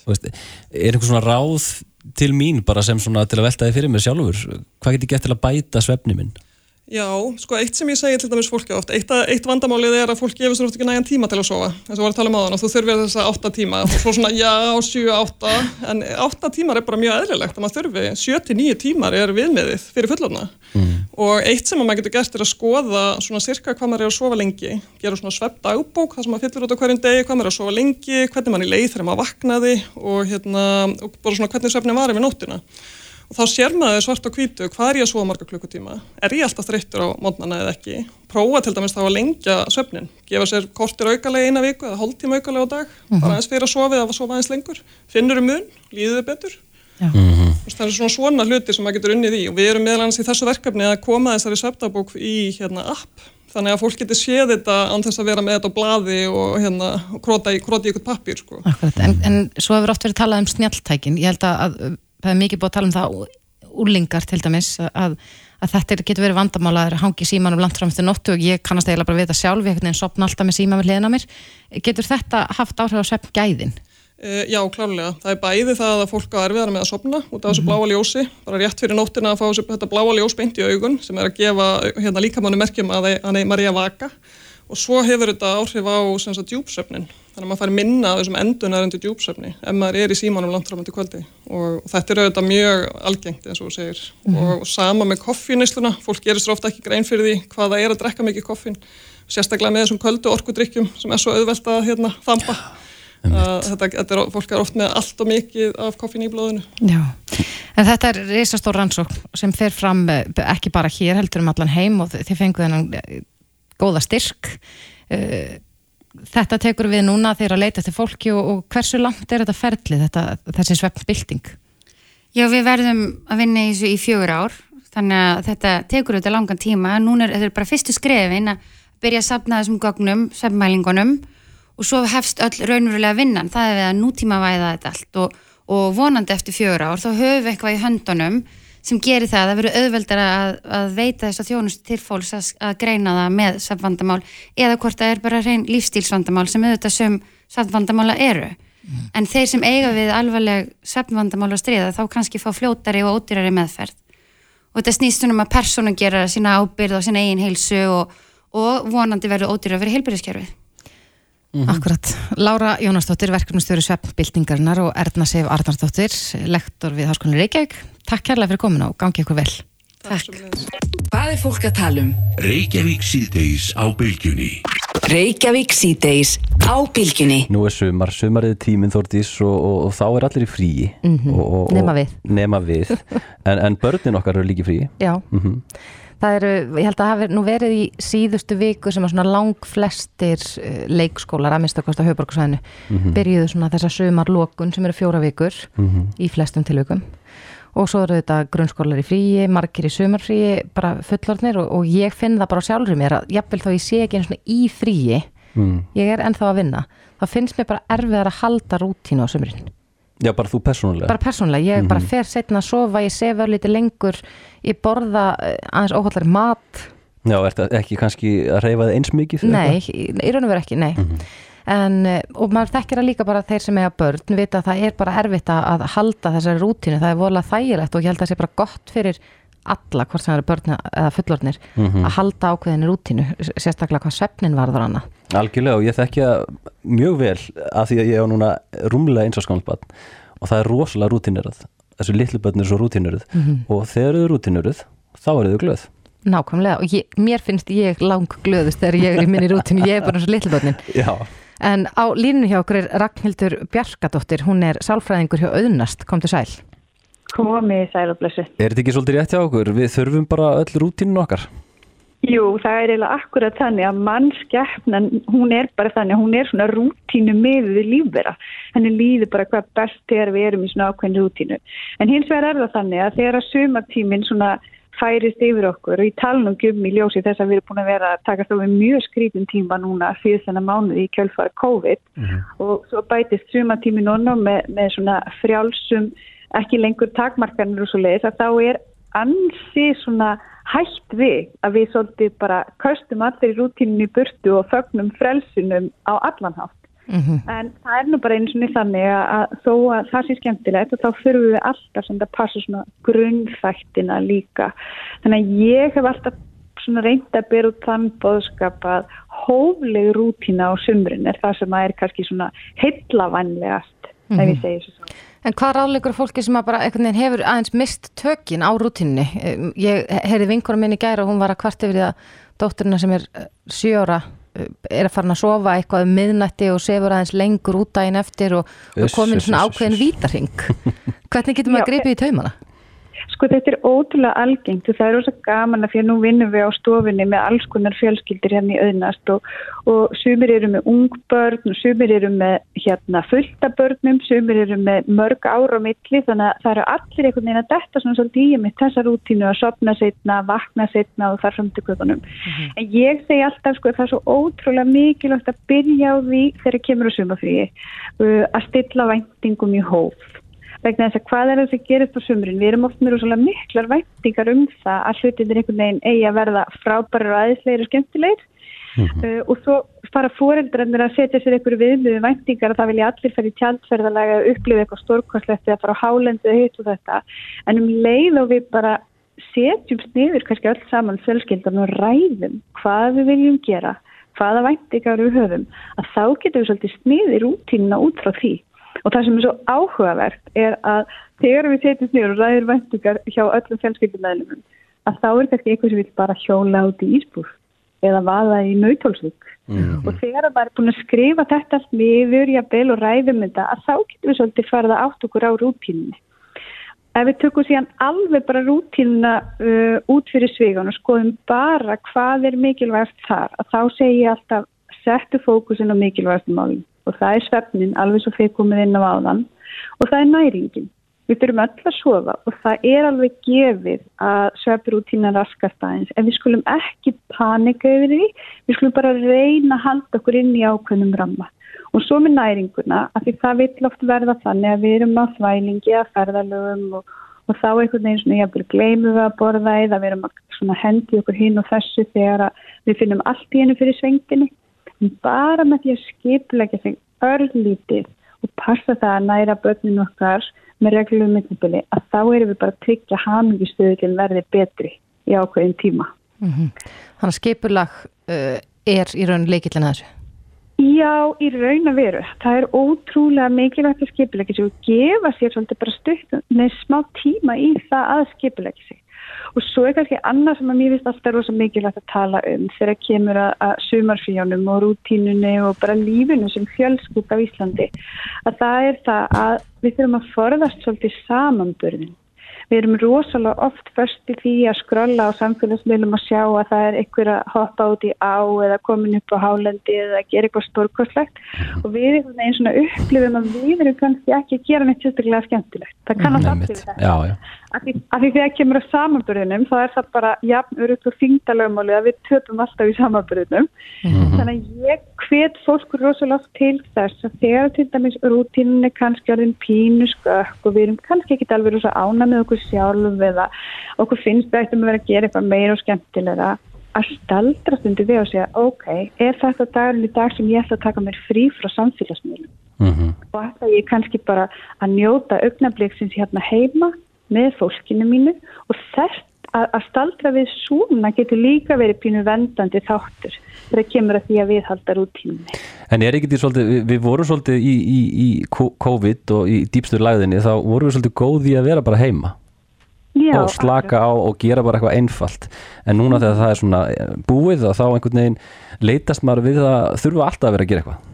Veist, er einhvern svona ráð til mín bara sem svona til að velta þið fyrir mig sjálfur hvað getur gett til að bæta svefni minn? Já, sko eitt sem ég segi til dæmis fólki oft, eitt, eitt vandamálið er að fólk gefur sér oft ekki nægan tíma til að sofa eins og var að tala um aðan og þú þurfir þess að 8 tíma og svo svona já, 7, 8 en 8 tímar er bara mjög eðlilegt að maður þurfi 7-9 tímar er viðmiðið fyrir fullorna mm. Og eitt sem maður getur gert er að skoða svona cirka hvað maður er að sofa lengi. Gera svona svepp dagbók, það sem maður fyllir út á hverjum degi, hvað maður er að sofa lengi, hvernig maður er leið þegar maður vaknaði og, hérna, og bara svona hvernig svefni var yfir nóttina. Og þá sér maður svart á kvítu hvað er ég að svo marga klukkutíma? Er ég alltaf þreyttur á mótnana eða ekki? Prófa til dæmis þá að lengja söfnin gefa sér kortir aukalegi eina viku eða hóltíma aukalegi á dag uh -huh. bara eins fyrir að sofa eða að sofa eins lengur. Finnur um mun, líður þau betur uh -huh. það er svona svona hluti sem maður getur unnið í og við erum meðal annars í þessu verkefni að koma þessari söfnabók í hérna, app þannig að fólk getur séð þetta án þess að vera með þetta á bladi og hérna, króta í, ykkur pappir sko. en, en svo hefur oft verið talað um snjáltækin ég held að það er mikið búið að tala um það úrlingar til dæmis að, að þetta getur verið vandamála að hangi síman um landframstu nóttu og ég kannast eiginlega bara við það sjálf, ég hef einhvern veginn sopna alltaf með síma við hliðina mér. Getur þetta haft áhrif á svepp gæðin? Uh, já, klálega. Það er bæði það að fólk á erfiðar með að sopna út af þessu -hmm. bláa ljósi, bara rétt fyrir nóttina að fá þetta bláa ljós beint í augun sem er að gefa hérna, líkamannu merkjum að, maður er að vaka. Og svo hefur þetta áhrif á djúpsöfnin, þannig að maður fær minna af þessum endunaröndu djúpsöfni ef maður er í símanum langt fram til kvöldi. Og, þetta er auðvitað mjög algengt eins og þú segir. Mm -hmm. og sama með koffínisluna, fólk gerir svo ofta ekki grein fyrir því hvaða er að drekka mikið koffín. Sérstaklega með þessum kvöldu orkudrykkjum sem er svo auðvelt að hérna, þampa þetta, þetta er, fólk er oft með allt og mikið af koffín í blóðinu. Já, en þetta er reysastór rannsók sem fer fram eh, ekki bara hér heldur um allan heim og þið fenguð hennan eh, góða styrk. Uh, þetta tekur við núna þegar að leita til fólki og, og hversu langt er þetta ferli þetta, þessi svefnbilding? Já við verðum að vinna í þessu í fjögur ár þannig að þetta tekur auðvitað langan tíma. Núna er þetta bara fyrstu skrefin að byrja að sapna þessum gögnum, svefnmælingunum og svo hefst öll raunverulega vinnan. Það er við að nútíma væða þetta allt og, og vonandi eftir fjögur ár þá höfum við eitthvað í höndunum sem gerir það að það verður auðveldar að, að veita þess að þjónust til fólks að, að greina það með samvandamál eða hvort það er bara reyn lífstílsvandamál sem auðvitað sem samvandamála eru. Mm. en þeir sem eiga við alvarleg samvandamál að stríða þá kannski fá fljótari og ódýrari meðferð. Og þetta snýst um að persónu gera sína ábyrð og sína eigin heilsu og, og vonandi verður ódýrari fyrir heilbyrðiskerfið Mm -hmm. Akkurat. Lára Jónasdóttir, verkefnustjóri Sveppbildingarnar og Erna Seif Arnarsdóttir, lektor við Háskólinni Reykjavík. Takk kærlega fyrir komin og gangi ykkur vel. Takk. Hvað er fólk að tala um? Reykjavík síðdeis á bylgjunni. Reykjavík síðdeis á bylgjunni. Nú er sumar, sumarið tíminn þórtís og, og, og þá er allir í fríi. Mm -hmm. Nema við. Nema við. En, en börnin okkar eru líki fríi. Já. Mm -hmm það eru, ég held að það hafi nú verið í síðustu viku sem að svona lang flestir eh, leikskólar að minnstakosta höfuborgarsvæðinu mm -hmm. byrjuðu svona þessa sömarlokun sem eru fjóra vikur mm -hmm. í flestum tilvökum og svo eru þetta grunnskólar í fríi, margir í sömarfríi bara fullorðnir og, og ég finn það bara sjálfur mér að jafnvel þá ég sé ekki eins og í fríi mm. ég er ennþá að vinna þá finnst mér bara erfið að halda rútínu á sömurinn Já, bara þú persónulega? Bara persónulega, ég mm -hmm. bara fer setna að sofa, ég sefa lítið lengur, ég borða eh, aðeins óhaldari mat. Já, er þetta ekki kannski að reyfa það eins mikið? Nei, í, í raun og veru ekki, nei. Mm -hmm. en, eh, og maður þekkir að líka bara þeir sem eiga börn, vita að það er bara erfitt að halda þessari rútínu, það er volað þægilegt og ég held að það sé bara gott fyrir alla, hvort sem eru börn eða fullornir, mm -hmm. að halda ákveðinni rútínu, sérstaklega hvað svefnin varður hana. Algjörlega og ég þekkja mjög vel að því að ég á núna rúmlega eins á skálsbann og það er rosalega rútínuruð, þessu litlu börn er svo rútínuruð mm -hmm. og þegar þau eru rútínuruð, þá eru þau glöð. Nákvæmlega og ég, mér finnst ég lang glöðust þegar ég er í minni rútínu, ég er bara svo litlu börnin. Já. En á línu hjá okkur er Ragnhildur Bjarkadóttir, hún er sálfræðingur hjá Auðnast, kom til sæl komið sæl og blessu. Er þetta ekki svolítið rétt hjá okkur? Við þurfum bara öll rútinu okkar. Jú, það er eiginlega akkurat þannig að mannskeppnan, hún er bara þannig að hún er svona rútínu með við lífvera. Henni líður bara hvað best þegar við erum í svona ákveðin rútínu. En hins vegar er það þannig að þegar að sumartíminn svona færist yfir okkur og í talnum gummi ljósi þess að við erum búin að vera að taka þá við mjög skrítum tíma núna fyrir þennan mánuði í kjölfara COVID mm -hmm. og svo bætist sumartíminn onum með, með svona frjálsum ekki lengur takmarkanir og svo leiðis að þá er ansi svona hægt við að við svolítið bara kaustum allir í rútíninu í burtu og fögnum frelsunum á allanhátt. Mm -hmm. En það er nú bara eins og niður þannig að þó að það sé skemmtilegt og þá þurfum við alltaf sem það passa svona grunnfættina líka. Þannig að ég hef alltaf svona reynd að byrja út þann boðskap að hófleg rútína á sumrin er það sem að er kannski svona heillavanlegast mm -hmm. ef ég mhm. segi þessu svona. En hvað ráðleikur fólki sem bara hefur aðeins mist tökin á rútinni? Ég heyrði vinkunum minni gæra og hún var að kvart yfir því að dótturina sem er eh, sjóra eh, er að fara að sofa eitthvað um miðnætti og sefur aðeins lengur út daginn eftir og, og komin svona ákveðin vítarhing. Hvernig getur maður að greipa í taumana? Sko þetta er ótrúlega algengt og það er ótrúlega gaman að fyrir nú vinnum við á stofinni með alls konar fjölskyldir hérna í auðnast og, og sumir eru með ungbörn og sumir eru með hérna fulltabörnum, sumir eru með mörg ára á milli þannig að það eru allir einhvern veginn að detta svona svolítið í með þessa rútínu að sopna setna, vakna setna og þar fram til kvötunum. Mm -hmm. En ég segi alltaf sko að það er svo ótrúlega mikilvægt að byrja á því þegar kemur á sumafríi uh, að stilla væntingum í hóf vegna þess að hvað er það sem gerist á sumrin við erum oft með svolítið miklar væntingar um það að hlutin er einhvern veginn eigi að verða frábærar og aðeinslegir og skemmtilegir mm -hmm. uh, og svo fara fóreldrarnir að setja sér einhverju viðmjöðu væntingar að það vilja allir fara í tjaldferðalega að upplifa eitthvað stórkvæslegt eða fara á hálendu eða hitt og þetta en um leið og við bara setjum sniður kannski öll saman fjölskyldan og ræðum hvað við viljum gera hvaða væntingar við höfum, að þá getum við svolítið sniði rútínuna út frá því. Og það sem er svo áhugavert er að þegar við setjum nýður og ræðir væntingar hjá öllum fjölskyldumæðlumum, að þá er kannski eitthvað sem vil bara hjóla út í Ísbúr eða vaða í Nautólsvík. Mm -hmm. Og þegar maður er búin að skrifa þetta allt miður, jafnvel og ræðum þetta, að þá getum við svolítið farið að átt okkur á rútínunni. Ef við tökum síðan alveg bara rútínuna uh, út fyrir svígan og skoðum bara hvað er mikilvægt þar, að þá segir ég alltaf settu fókusin á mikilvægstu málum og það er svefnin, alveg svo fyrir komið inn á áðan og það er næringin. Við þurfum öll að sofa og það er alveg gefið að svefnrútína raskast aðeins en við skulum ekki panika yfir því, við skulum bara reyna að halda okkur inn í ákveðnum ramma. Og svo með næringuna, af því það vill oft verða þannig að við erum á þvælingi að ferðalögum og, og þá einhvern veginn svona ég vil gleymu við að borða eða við erum að hendi okkur hinn og þessu þegar við finnum allt í hennu fyrir svengtinni. Bara með því að skiplega þig örlítið og passa það að næra börninu okkar með reglum myndibili að þá erum við bara að tryggja hamingistöðin verði betri í ákveðin tíma. Mm -hmm. Þannig að skipulag uh, er í raun leikillin þessu? Já, í raun að veru. Það er ótrúlega mikilvægt að skipulegja sig og gefa sér svolítið bara stutt með smá tíma í það að skipulegja sig. Og svo er kannski annað sem að mér finnst alltaf rosa mikilvægt að tala um þegar kemur að, að sumarfíjónum og rútínunni og bara lífinu sem fjölskup af Íslandi. Að það er það að við þurfum að forðast svolítið samanbörðin. Við erum rosalega oft först í því að skrolla á samfélagsmiðlum og sjá að það er einhver að hoppa út í á eða komin upp á hálendi eða gera eitthvað stórkoslegt og við erum einn svona upplifum að við erum kannski ekki að gera neitt sérstaklega skemmtilegt. Það kannast allir þetta. Af því, af því þegar kemur á samanbyrðunum þá er það bara jafn örugt og þingdalögmáli að við töpum alltaf í samanbyrðunum mm -hmm. þannig að ég hvet fólk rosalega til þess að þegar til dæmis rútínin er kannski orðin pínu skökk og við erum kannski ekki alveg rosa ána með okkur sjálf eða okkur finnst við ættum að vera að gera eitthvað meira og skemmtilega að staldra stundu við og segja ok, er þetta dagurinn í dag sem ég ætla að taka mér frí frá samfélagsmiðlum mm -hmm. og ætla ég kannski bara að njóta augnabliksins hérna heima með fólkinu mínu og þess að, staldra við svona getur líka verið pínu vendandi þáttur þegar kemur að því að við halda rútínunni. En er ekki því svolítið, við, vorum svolítið í, í, í COVID og í dýpstur lagðinni þá vorum við svolítið góði að vera bara heima Já, og slaka á og gera bara eitthvað einfalt en núna þegar það er svona búið þá einhvern veginn leitast maður við að þurfa alltaf að vera að gera eitthvað.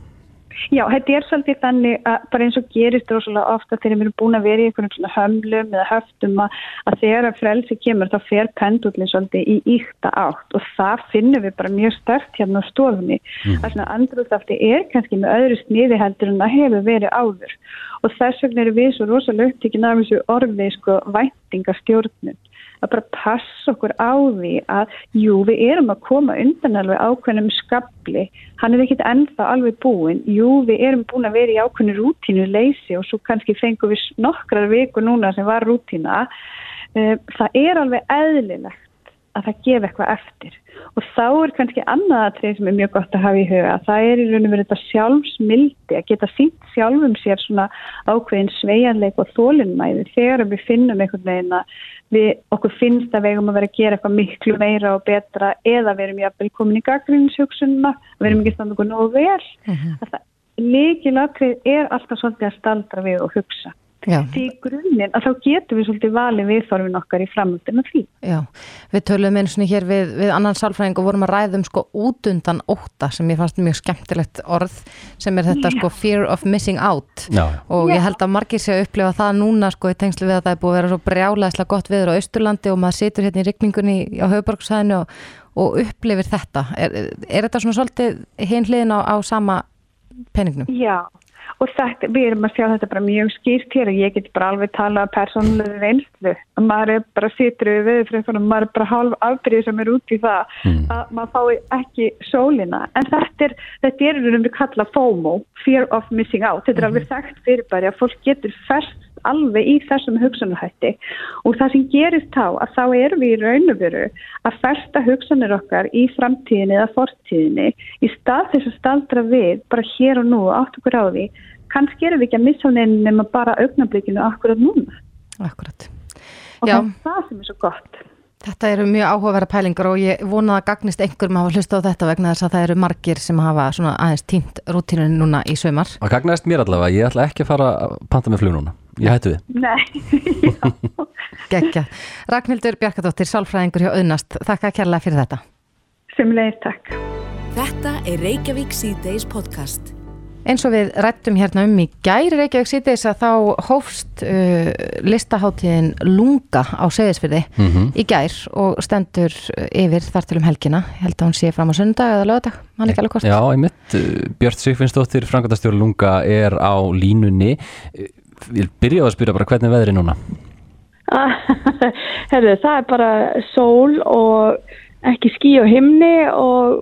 Já, þetta er svolítið þannig að bara eins og gerist rosalega ofta þegar við erum búin að vera í einhvern svona hömlum eða höftum að, að þegar að frelsi kemur þá fer pendullin svolítið í íkta átt og það finnum við bara mjög stört hérna á stofunni. Mm. Það svona andrúðsafti er kannski með öðru sniði heldur en það hefur verið áður og þess vegna eru við svo rosalega upptíkin af þessu orðið sko væntingastjórnum að bara passa okkur á því að jú, við erum að koma undan alveg ákveðnum skabli hann er ekkit ennþá alveg búin jú, við erum búin að vera í ákveðinu rútínu leysi og svo kannski fengum við nokkrar viku núna sem var rútína. Eh, það er alveg eðlilegt að það gefa eitthvað eftir og þá er kannski annað aðtrið sem er mjög gott að hafa í huga það er í raun og verið þetta sjálfsmildi að geta sínt sjálfum sér svona ákveðin sveianleik og þólinnmæði þegar við finnum einhvern veginn að við okkur finnst að við eigum að vera að gera eitthvað miklu meira og betra eða við erum jáfnvel komin í gaggrinshugsunna við erum ekki standað okkur nógu vel uh mhm. -huh. líkilagrið er alltaf svolítið að staldra við og hugsa. Því grunninn að þá getum við svolítið valið viðþorfin okkar í framöldinu því. Já, við töluðum eins og hér við, við annan sálfræðing og vorum að ræðum sko út undan óta sem ég fannst mjög skemmtilegt orð sem er þetta Já. sko fear of missing out Já. og ég held að margir sé að upplifa það núna sko í tengslu við að það er búið að vera svo brjálæðislega gott viður á Östurlandi og maður situr hérna í rikningunni á höfuborgsæðinu og, og upplifir þetta. Er, er þetta svona svolítið hinn hliðin á, á sama peningnum? Já, og þetta, við erum að sjá þetta bara mjög skýrt hér og ég get bara alveg tala persónulegri reynslu og maður er bara sittur við viðfröðfunum, maður er bara halv afbríð sem er út í það mm. að maður fái ekki sólina en þetta er, þetta er um við kalla FOMO, Fear of Missing Out þetta er mm. alveg þekkt fyrir bara að fólk getur fest alveg í þessum hugsanarhætti og það sem gerist þá að þá erum við í raun og veru að festa hugsanir okkar í framtíðinni eða fortíðinni í stað þess að staldra við bara hér og nú átt okkur á því. Kannski erum við ekki að missa hún nema bara augnablikinu akkurat núna. Akkurat og Já. það er það sem er svo gott. Þetta eru mjög áhugaverða pælingar og ég vona að gagnist einhverjum að hafa hlusta á þetta vegna þess að það eru margir sem hafa svona aðeins tínt rútínunni núna í sömar. Það gagnaðist mér allavega, ég ætla ekki að fara að panta með flug núna, ég hættu við Nei, Gekja. Ragnhildur Bjarkadóttir, sálfræðingur hjá Öðnast, þakka kærlega fyrir þetta. sem leiðir takk. Þetta er Reykjavík C-Days podcast. Eins og við rættum hérna um í gæri Reykjavík síðdeis að þá hófst uh, listaháttíðin Lunga á Seyðisfyrði í gær og stendur yfir þar til um helgina. Ég held að hún sé fram á sundag eða lögadag, hann ekki alveg hvort. Já, einmitt, Björn Sigfinnsdóttir, Frankandastjóri Lunga er á línunni Við byrja að spyrja bara hvernig er veðri núna Herðu, það er bara sól og ekki skí á himni og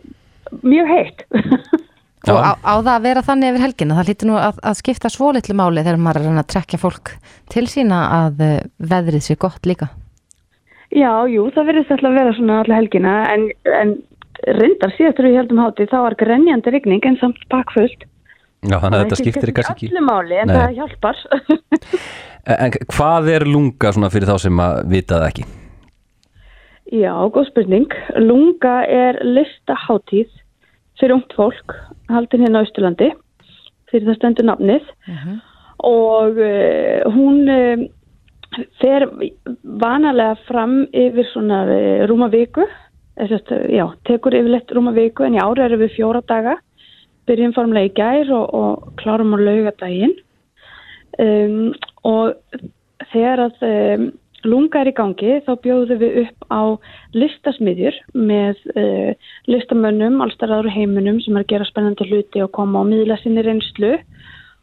mjög heitt. Og á, á það að vera þannig yfir helgina, það lítur nú að, að skipta svo litlu máli þegar maður er að reyna að trekja fólk til sína að uh, veðrið sé gott líka. Já, jú, það verðist alltaf að vera svona alla helgina en, en reyndar síðastur við heldum hátíð þá var grenjandi rigning en samt bakfullt. Já, þannig að þetta skiptir í kannski ekki Allir máli en Nei. það hjálpar. En hvað er lunga svona fyrir þá sem að vita það ekki? Já, góð spurning. Lunga er listaháttíð fyrir ungt fólk, haldin hérna á Austurlandi, fyrir það stendur nafnið og uh, hún uh, fer vanalega fram yfir svona uh, rúma viku, uh, já, tekur yfirleitt rúma viku en í ári erum við fjóra daga, byrjum formlega í gær og, og klárum á laugadaginn um, og þegar að um, lunga er í gangi þá bjóðum við upp á listasmiðjur með uh, listamönnum allstæðar á heiminum sem er að gera spennandi hluti og koma á miðla sinni reynslu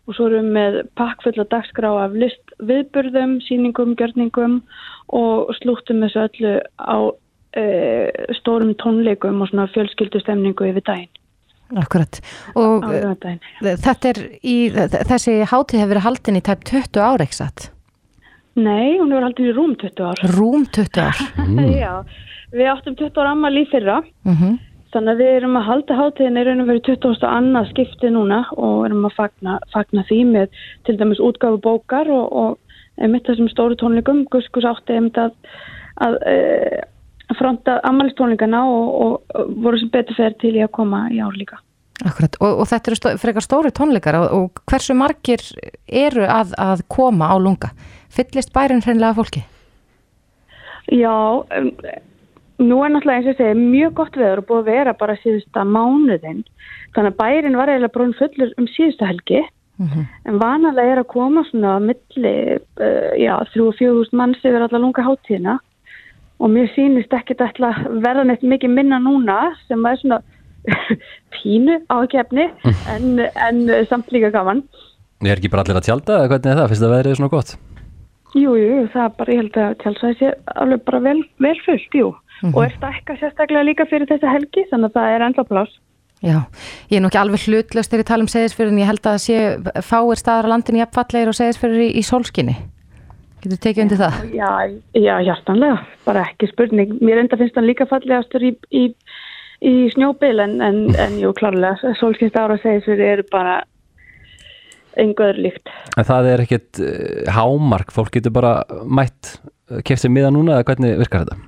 og svo erum við með pakkfulla dagskrá af list viðburðum, síningum, gjörningum og slúttum þessu öllu á uh, stórum tónleikum og svona fjölskyldustemningu yfir daginn. Akkurat. Og laugardaginn. þetta er í, þessi hátíð hefur verið haldin í tæp 20 ára, ekki satt? Nei, hún hefur haldið í rúm 20 ár. Rúm 20 ár. Já, við áttum 20 ára ammali í fyrra Mm Þannig að við erum að halda hátíðin í raun og veru 20. annað skipti núna og erum að fagna, fagna því með til dæmis útgáfu bókar og, og einmitt þessum stóru tónleikum. Guskus átti einmitt að, að e, fronta ammælistónleikana og, og, voru sem betur fer til í að koma í ár líka. Akkurat. Og, og þetta eru stó, frekar stóri tónleikar og, og hversu margir eru að, að koma á lunga? Fyllist bærin hreinlega fólki? Já, um, nú er náttúrulega eins og segi mjög gott veður og búið að vera bara síðusta mánuðin. Þannig að bærin var eiginlega brún fullur um síðustu helgi en vanalega er að koma svona á milli, uh, já, þrjú og fjögust manns yfir alla lunga hátíðina og mér sýnist ekkert ætla að verða neitt mikið minna núna sem er svona pínu ákefni en, en samt líka gaman. Er ekki bara allir að tjálta eða hvernig er það? Fyrst að veðrið er svona gott? Jú, jú, það er bara, ég held að tjálsæði sé alveg bara vel, vel fullt, jú. Og er stækka sérstaklega líka fyrir þessa helgi, þannig að það er enda pláss. Já, ég er nú ekki alveg hlutlaust þegar ég tala um seðisfyrir en ég held að það sé fáir staðar á landinu jafnfallegir og seðisfyrir í, í sólskinni. Getur tekið undir það? Já, já, hjartanlega, bara ekki spurning. Mér enda finnst hann líka fallegastur í, í, í snjóbil en, en, en jú, klárlega, sólskynst ára segis við eru bara enguður líkt. En það er ekkit uh, hámark, fólk getur bara mætt, keft sér miða núna eða hvernig virkar þetta?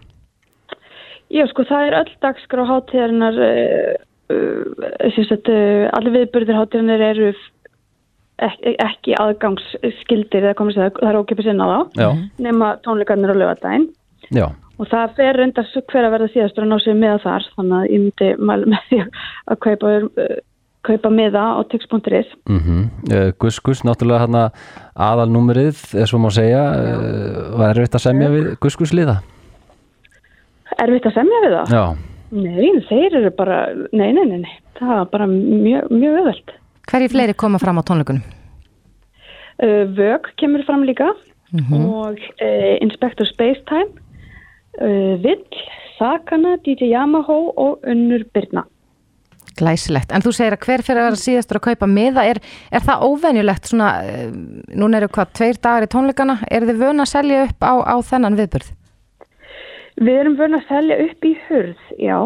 Já, sko, það er öll dagskrá hátíðarinnar, uh, uh, uh, allir viðburðir hátíðarinnar eru ekki, ekki aðgangsskildir, eða komið sér það, það er ókipið sinna á þá, Já, nema tónleikarnir á lögadaginn. já, Og það fer reyndar hver að verða síðastur að ná sér með þar, þannig að ég myndi mæla með því að kaupa, uh, kaupa meða á tix.is. mhm uh, Gus Gus, náttúrulega hérna aðalnúmerið, er svo má segja uh, var erfitt að semja við Gus Gus liða? Erfitt að semja við það? Já, Nei, þeir eru bara, nei, nei, nei, nei. það er bara mjög, mjög öðvöld. Hverju fleiri koma fram á tónleikunum? Uh, Vög kemur fram líka og uh, Inspector Spacetime, uh, Vill, Sakana, DJ Yamaha og Unnur Birna. Glæsilegt. En þú segir að hver fyrir að vera síðastur að kaupa miða, er, er það óvenjulegt svona, núna eru hvað, tveir dagar í tónleikana, er þið vöna að selja upp á, á þennan viðburð? Við erum vöna að selja upp í hurð, já,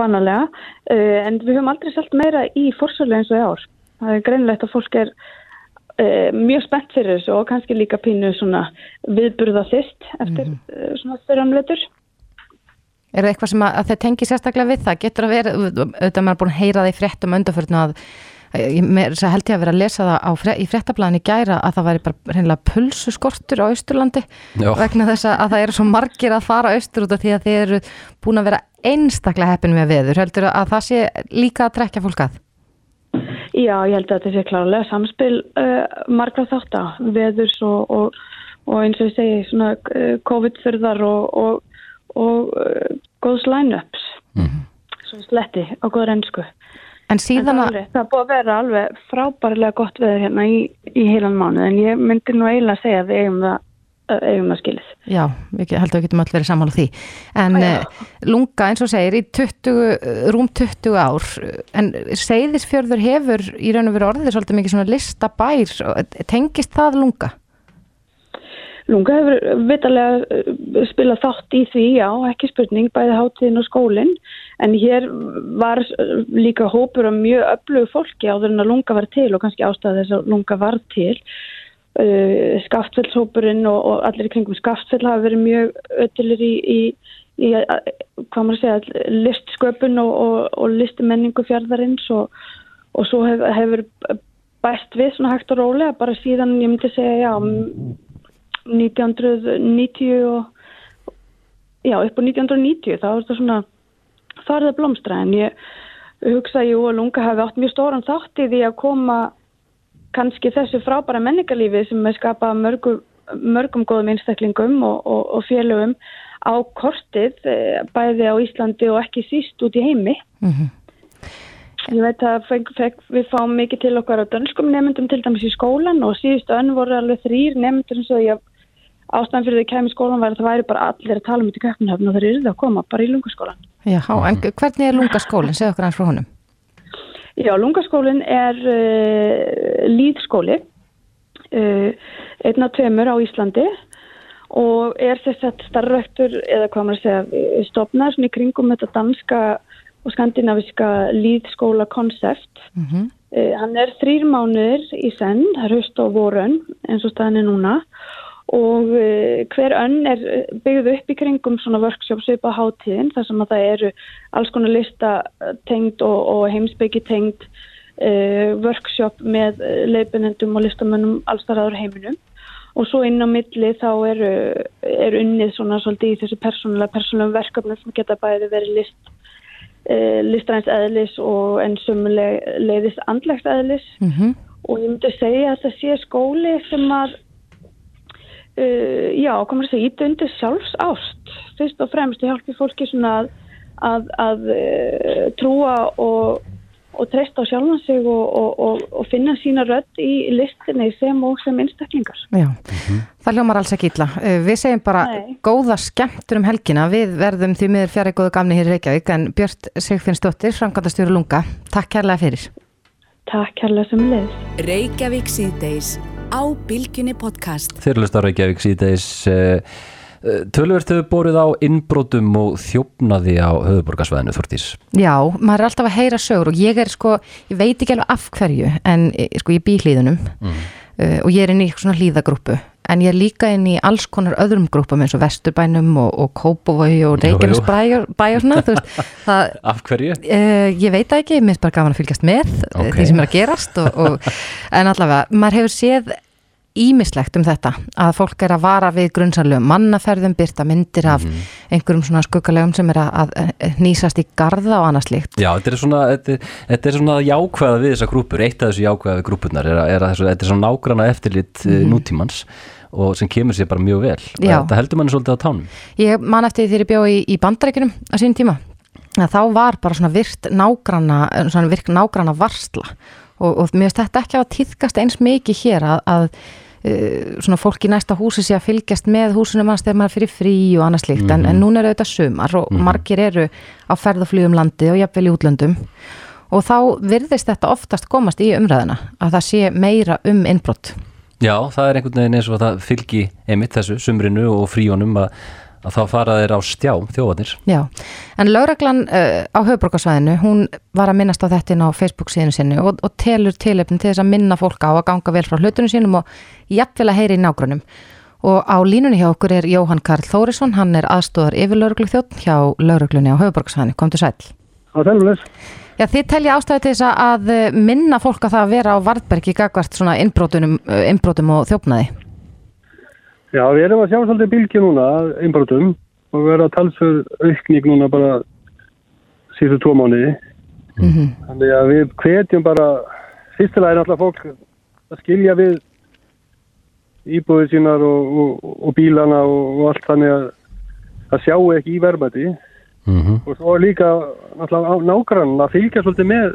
vanalega, en við höfum aldrei selt meira í fórsölu eins og í ár. Það er greinlegt að fólk er uh, mjög spennt fyrir þessu og kannski líka pínu svona viðburða þist eftir mm svona þurramleitur. Er það eitthvað sem að, að þeir tengi sérstaklega við það? Getur að vera, auðvitað maður er búin að heyra það í fréttum öndaförnu að þess að held ég að vera að lesa það á, fre- í fréttablaðinni gæra að það væri bara reynilega pulsuskortur á Austurlandi Já. vegna þess að það eru svo margir að fara austur út af því að þeir eru búin að vera einstaklega heppin með veður. Heldur að það sé líka að trekja fólk að? Já, ég held að þetta sé klárlega samspil uh, margra þátt veðurs og, og, og eins og ég segi svona uh, COVID-þurðar og, og, og uh, góðs line-ups. Svo sletti á góður ennsku En en síðan það, að, alveg, það búið að vera alveg frábærlega gott veður hérna í, í heilan mánuð en ég myndi nú eiginlega að segja að við eigum það, uh, eigum það skilið já, við held að við getum öll verið sammála því. En Já. uh, lunga eins og segir í 20, uh, rúm 20 ár, en Seyðisfjörður hefur í raun og veru orðið svolítið mikið svona listabær, tengist það lunga? Lunga hefur vitalega spilað þátt í því, já, ekki spurning, bæði hátíðin og skólinn, en hér var líka hópur af mjög öflugu fólki áður en að lunga var til og kannski ástæða þess að lunga var til. Uh, Skaftfellshópurinn og, og allir í kringum Skaftfell hafa verið mjög öttilir í, í, í uh, hvað maður að segja, listsköpun og, og, og listumenningu fjárðarins og, og svo hef, hefur bæst við svona hægt og rólega bara síðan, ég myndi segja, já, 1990 og já, upp á 1990 þá er þetta svona farið að blómstra en ég hugsa jú að Lunga hafi átt mjög stóran þátt í því að koma kannski þessu frábæra menningarlífi sem er skapað mörgum, mörgum góðum einstaklingum og, og, og félögum á kortið eh, bæði á Íslandi og ekki síst út í heimi Ég veit að feng, feng, við fáum mikið til okkar á dönskum nefndum til dæmis í skólan og síðustu önn voru alveg þrýr nefndur sem svo ég ástæðan fyrir því að kemur skólan var að það væri bara allir að tala um þetta í köpnhöfn og þeir eru það að koma bara í lungaskólan. Já, en hvernig er lungaskólinn? Segð okkur hans frá honum. Já, lungaskólinn er uh, líðskóli, uh, einn af tveimur á Íslandi og er þess að starfræktur eða hvað maður að segja stopnað svona í kringum þetta danska og skandinaviska líðskóla konsept. Mm Uh, hann er þrýr mánuðir í senn, það er höst og vorun eins og staðin er núna og uh, hver önn er byggð upp í kringum svona workshop svipa hátíðin þar sem að það eru alls konar lista tengd og, og heimsbyggi tengd uh, workshop með leipinendum og listamönnum allstarðaður heiminum og svo inn á milli þá eru er unnið svona svolítið í þessu persónulega persónulega verkefni sem geta bæði verið list uh, listræns eðlis og en sumulegðis andlegt eðlis -hmm. og ég myndi segja að það sé skóli sem að uh, já, komur að segja, íta undir sjálfs ást fyrst og fremst ég hjálpi fólki svona að, að, að uh, trúa og, og treysta á sjálfan sig og, og, og, og finna sína rödd í listinni sem og sem einstaklingar Já, það hljómar alls ekki illa. Uh, Við segjum bara Nei. góða skemmtur um helgina. Við verðum því miður fjari góðu gamni hér í Reykjavík en Björn Sigfinnsdóttir, framkvæmdastjóri Lunga, takk kærlega fyrir. Takk kærlega sem leðis Reykjavík síðdeis á Bilginni podcast. Á Reykjavík síðdeis uh, Tölvert hefur borið á innbrotum og þjófnaði á höfuborgarsvæðinu Þortís. Já, maður er alltaf að heyra sögur og ég er sko, ég veit ekki alveg af hverju en eh, sko ég bý í hlýðunum uh, og ég er inn í svona hlýðagrúpu en ég er líka inn í alls konar öðrum grúpum eins og Vesturbænum og, og Kópavogi og Jú, jú. Reykjanesbæ og svona, þú veist, það, Af hverju? Uh, ég veit ekki, mér er bara gaman að fylgjast með Ok. okay. því sem er að gerast og, og, en allavega, maður hefur séð ímislegt um þetta að fólk er að vara við grunnsanlegum mannaferðum byrta myndir af Mhm. einhverjum svona skuggalegum sem er að, að nýsast í garða og annað slíkt Já, þetta er svona, þetta, þetta er svona jákvæða við þessar grúpur, eitt af þessu jákvæða við grúpurnar er er að þetta er svona nágranna eftirlit mm. nútímans og sem kemur sér bara mjög vel. Þetta heldur manni svolítið á tánum. Ég man eftir því þegar ég bjó í, í bandarækjunum á sínum tíma að þá var bara svona virt nágranna svona virk nágranna varsla og, og mér finnst þetta ekki að tíðkast eins mikið hér að, að svona fólk í næsta húsi sé að fylgjast með húsunum hans þegar maður fyrir frí og annað slíkt. En, en núna eru þetta sumar og margir eru á ferðaflugum landi og jafnvel í útlöndum. Og þá virðist þetta oftast komast í umræðina að það sé meira um innbrott Já, það er einhvern veginn eins og að það fylgi einmitt þessu sumrinu og fríunum að, að þá fara þeir á stjá þjóðvarnir. Já, en lögreglan uh, á höfuborgarsvæðinu, hún var að minnast á þetta inn á Facebook síðinu sinni og, og telur tilefni til þess að minna fólk á að ganga vel frá hlutunum sínum og jafnvel að heyri í nágrunum og á línunni hjá okkur er Jóhann Karl Þórisson, hann er aðstóðar yfirlauruglu þjótt hjá lauruglunni á Hauðborgsvæðinu, komdu sæl. Það er alveg Já, þið telja ástæði til þess að eh, minna fólk að það að vera á Vardbergi gagvart svona innbrotum, innbrotum og þjófnaði. Já, við erum að sjá svolítið bylgi núna, einbrotum, og við erum að talsfur aukning núna bara síðustu tvo mánuði. Mm -hmm. Þannig að við hvetjum bara, fyrstilega er náttúrulega fólk að skilja við íbúðir sínar og, og, og bílana og, og allt þannig að það sjáu ekki í verðmæti mm -hmm. og svo er líka nágrann að fylgja svolítið með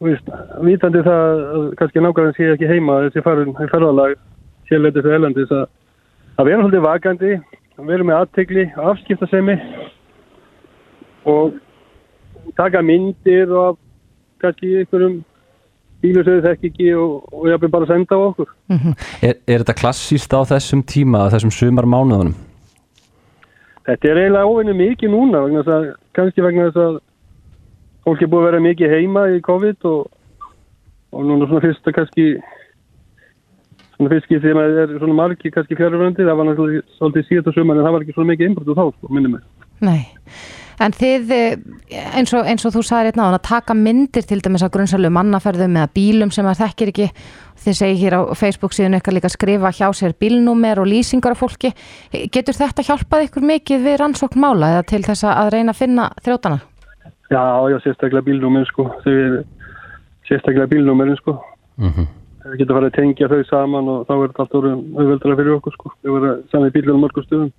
veist, vitandi það að kannski nágrann sé ekki heima þessi farin, ferðalag sérleitis og elendis að, að vera svolítið vakandi að vera með aðtegli, afskiptasemi og taka myndir og kannski einhverjum bílu sem þau þekk ekki og, og ég hafði bara að senda á okkur. Mm -hmm. er, er þetta klassíst á þessum tíma, þessum sumar mánuðunum? Þetta er eiginlega óvinni mikið núna, vegna að, kannski vegna þess að fólk er búið að vera mikið heima í COVID og, og núna svona fyrsta kannski svona skiptið sem er svona margi kannski fjárfjörandi, það var náttúrulega svolítið síðan sumar en það var ekki svona mikið einbrot og þá, sko, minnum mig. Nei, en þið eins og, eins og þú sagði hérna á að taka myndir til dæmis að grunnsalum mannaferðum eða bílum sem það þekkir ekki þið segir hér á Facebook síðan eitthvað líka að skrifa hjá sér bílnúmer og lýsingar af fólki getur þetta hjálpað ykkur mikið við rannsókn mála eða til þess að reyna að finna þrjótana? Já, já, sérstaklega bílnúmer sko, sérstaklega bílnúmerin sko mm -hmm. Það getur farið að tengja þau saman og þá er þetta allt orðin auðveldra fyrir okkur sko, þau verða sami bílunum mörgum stöðum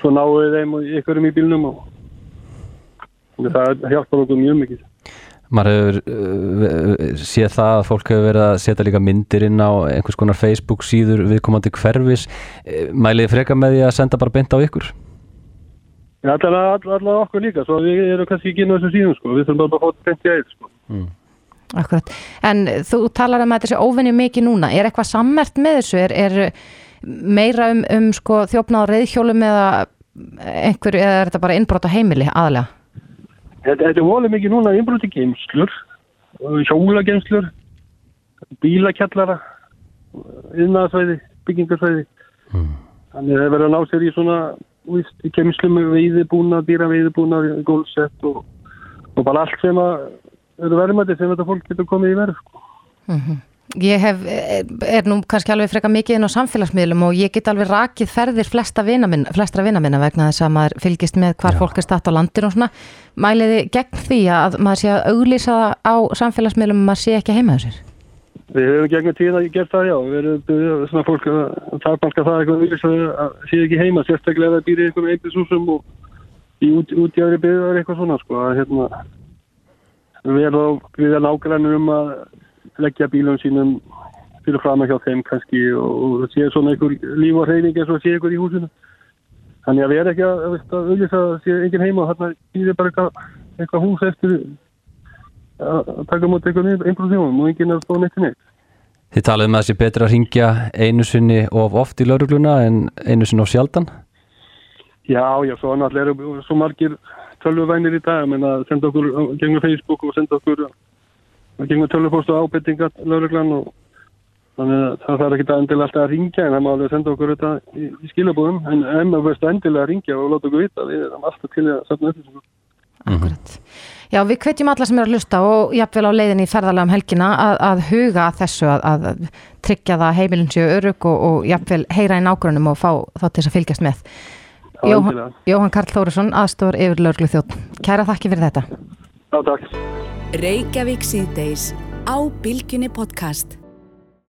svo náðu við þeim og ykkurum í bílnum og það hjálpar okkur mjög mikið maður hefur uh, séð það að fólk hefur verið að setja líka myndir inn á einhvers konar Facebook síður viðkomandi hverfis mælið freka með því að senda bara beint á ykkur allavega all, okkur líka svo við erum kannski ekki inn á þessu síðan sko. við þurfum bara að þetta beint í æð sko. mm. Akkurat, en þú talar um að þetta sé óvinni mikið núna, er eitthvað sammert með þessu, er, er meira um, um sko, þjófna á reyðhjólum eða einhver, eða er þetta bara innbrot á heimili aðalega? Þetta, þetta er volið mikið núna innbroti geimslur, hjólageimslur, bílakjallara, yðnaðsvæði, byggingarsvæði. Mm. Þannig að það verður að ná sér í svona víst, í geimslu með veiðibúna, dýra veiðibúna, gólsett og, og bara allt sem að eru verðmætti sem þetta fólk getur komið í verð. Sko. Mm -hmm. Ég hef, er nú kannski alveg freka mikið inn á samfélagsmiðlum og ég get alveg rakið ferðir flesta vina minna, flestra vina minna vegna þess að maður fylgist með hvar Já. fólk er statt á landinu og svona. Mæliði gegn því að maður sé að auglýsa það á samfélagsmiðlum og maður sé ekki heima þessir? Við hefum gegnum tíð að gera það, já. Við erum svona fólk að það er banka það eitthvað auglýsa að sé ekki heima, sérstaklega að það býri einhverjum einbilsúsum og í út, út í aðri byggðar eitthvað svona, sko. Að, hérna, við erum, ágrænum um að leggja bílum sínum fyrir fram að hjá þeim kannski og, það sé svona einhver líf og hreyfing eins og sé einhver í húsinu. Þannig að við erum ekki að auðvitað að sé engin heima og þarna býðir bara eitthvað, eitthvað hús eftir að taka mot einhvern einbrúðsjónum og enginn að stóða neitt í neitt. Þið talaðum að það sé betra að ringja einu sinni of oft í laurugluna en einu sinni of sjaldan? Já, já, svo náttúrulega eru svo margir tölvuvænir í dag menn að senda okkur gengum Facebook og senda okkur það gengur tölvupóst og ábyrtingar lauruglan og þannig að það þarf ekki að endilega alltaf að ringja en það má alveg senda okkur þetta í, í skilabúðum en ef maður veist endilega að ringja og láta okkur vita við erum alltaf til að safna upplýsingum. Akkurat. Já, við hvetjum alla sem eru að lusta og jafnvel á leiðinni í ferðarlega um helgina að, að huga þessu að, að tryggja það heimilin séu örug og, og jafnvel heyra í nágrunum og fá þá til þess að fylgjast með Jóhann. Jóhann Karl Þórisson, aðstór yfir lauruglu þjótt. Kæra þakki fyrir þetta. Já, takk Reykjavík síðdeis á Bilginni podcast.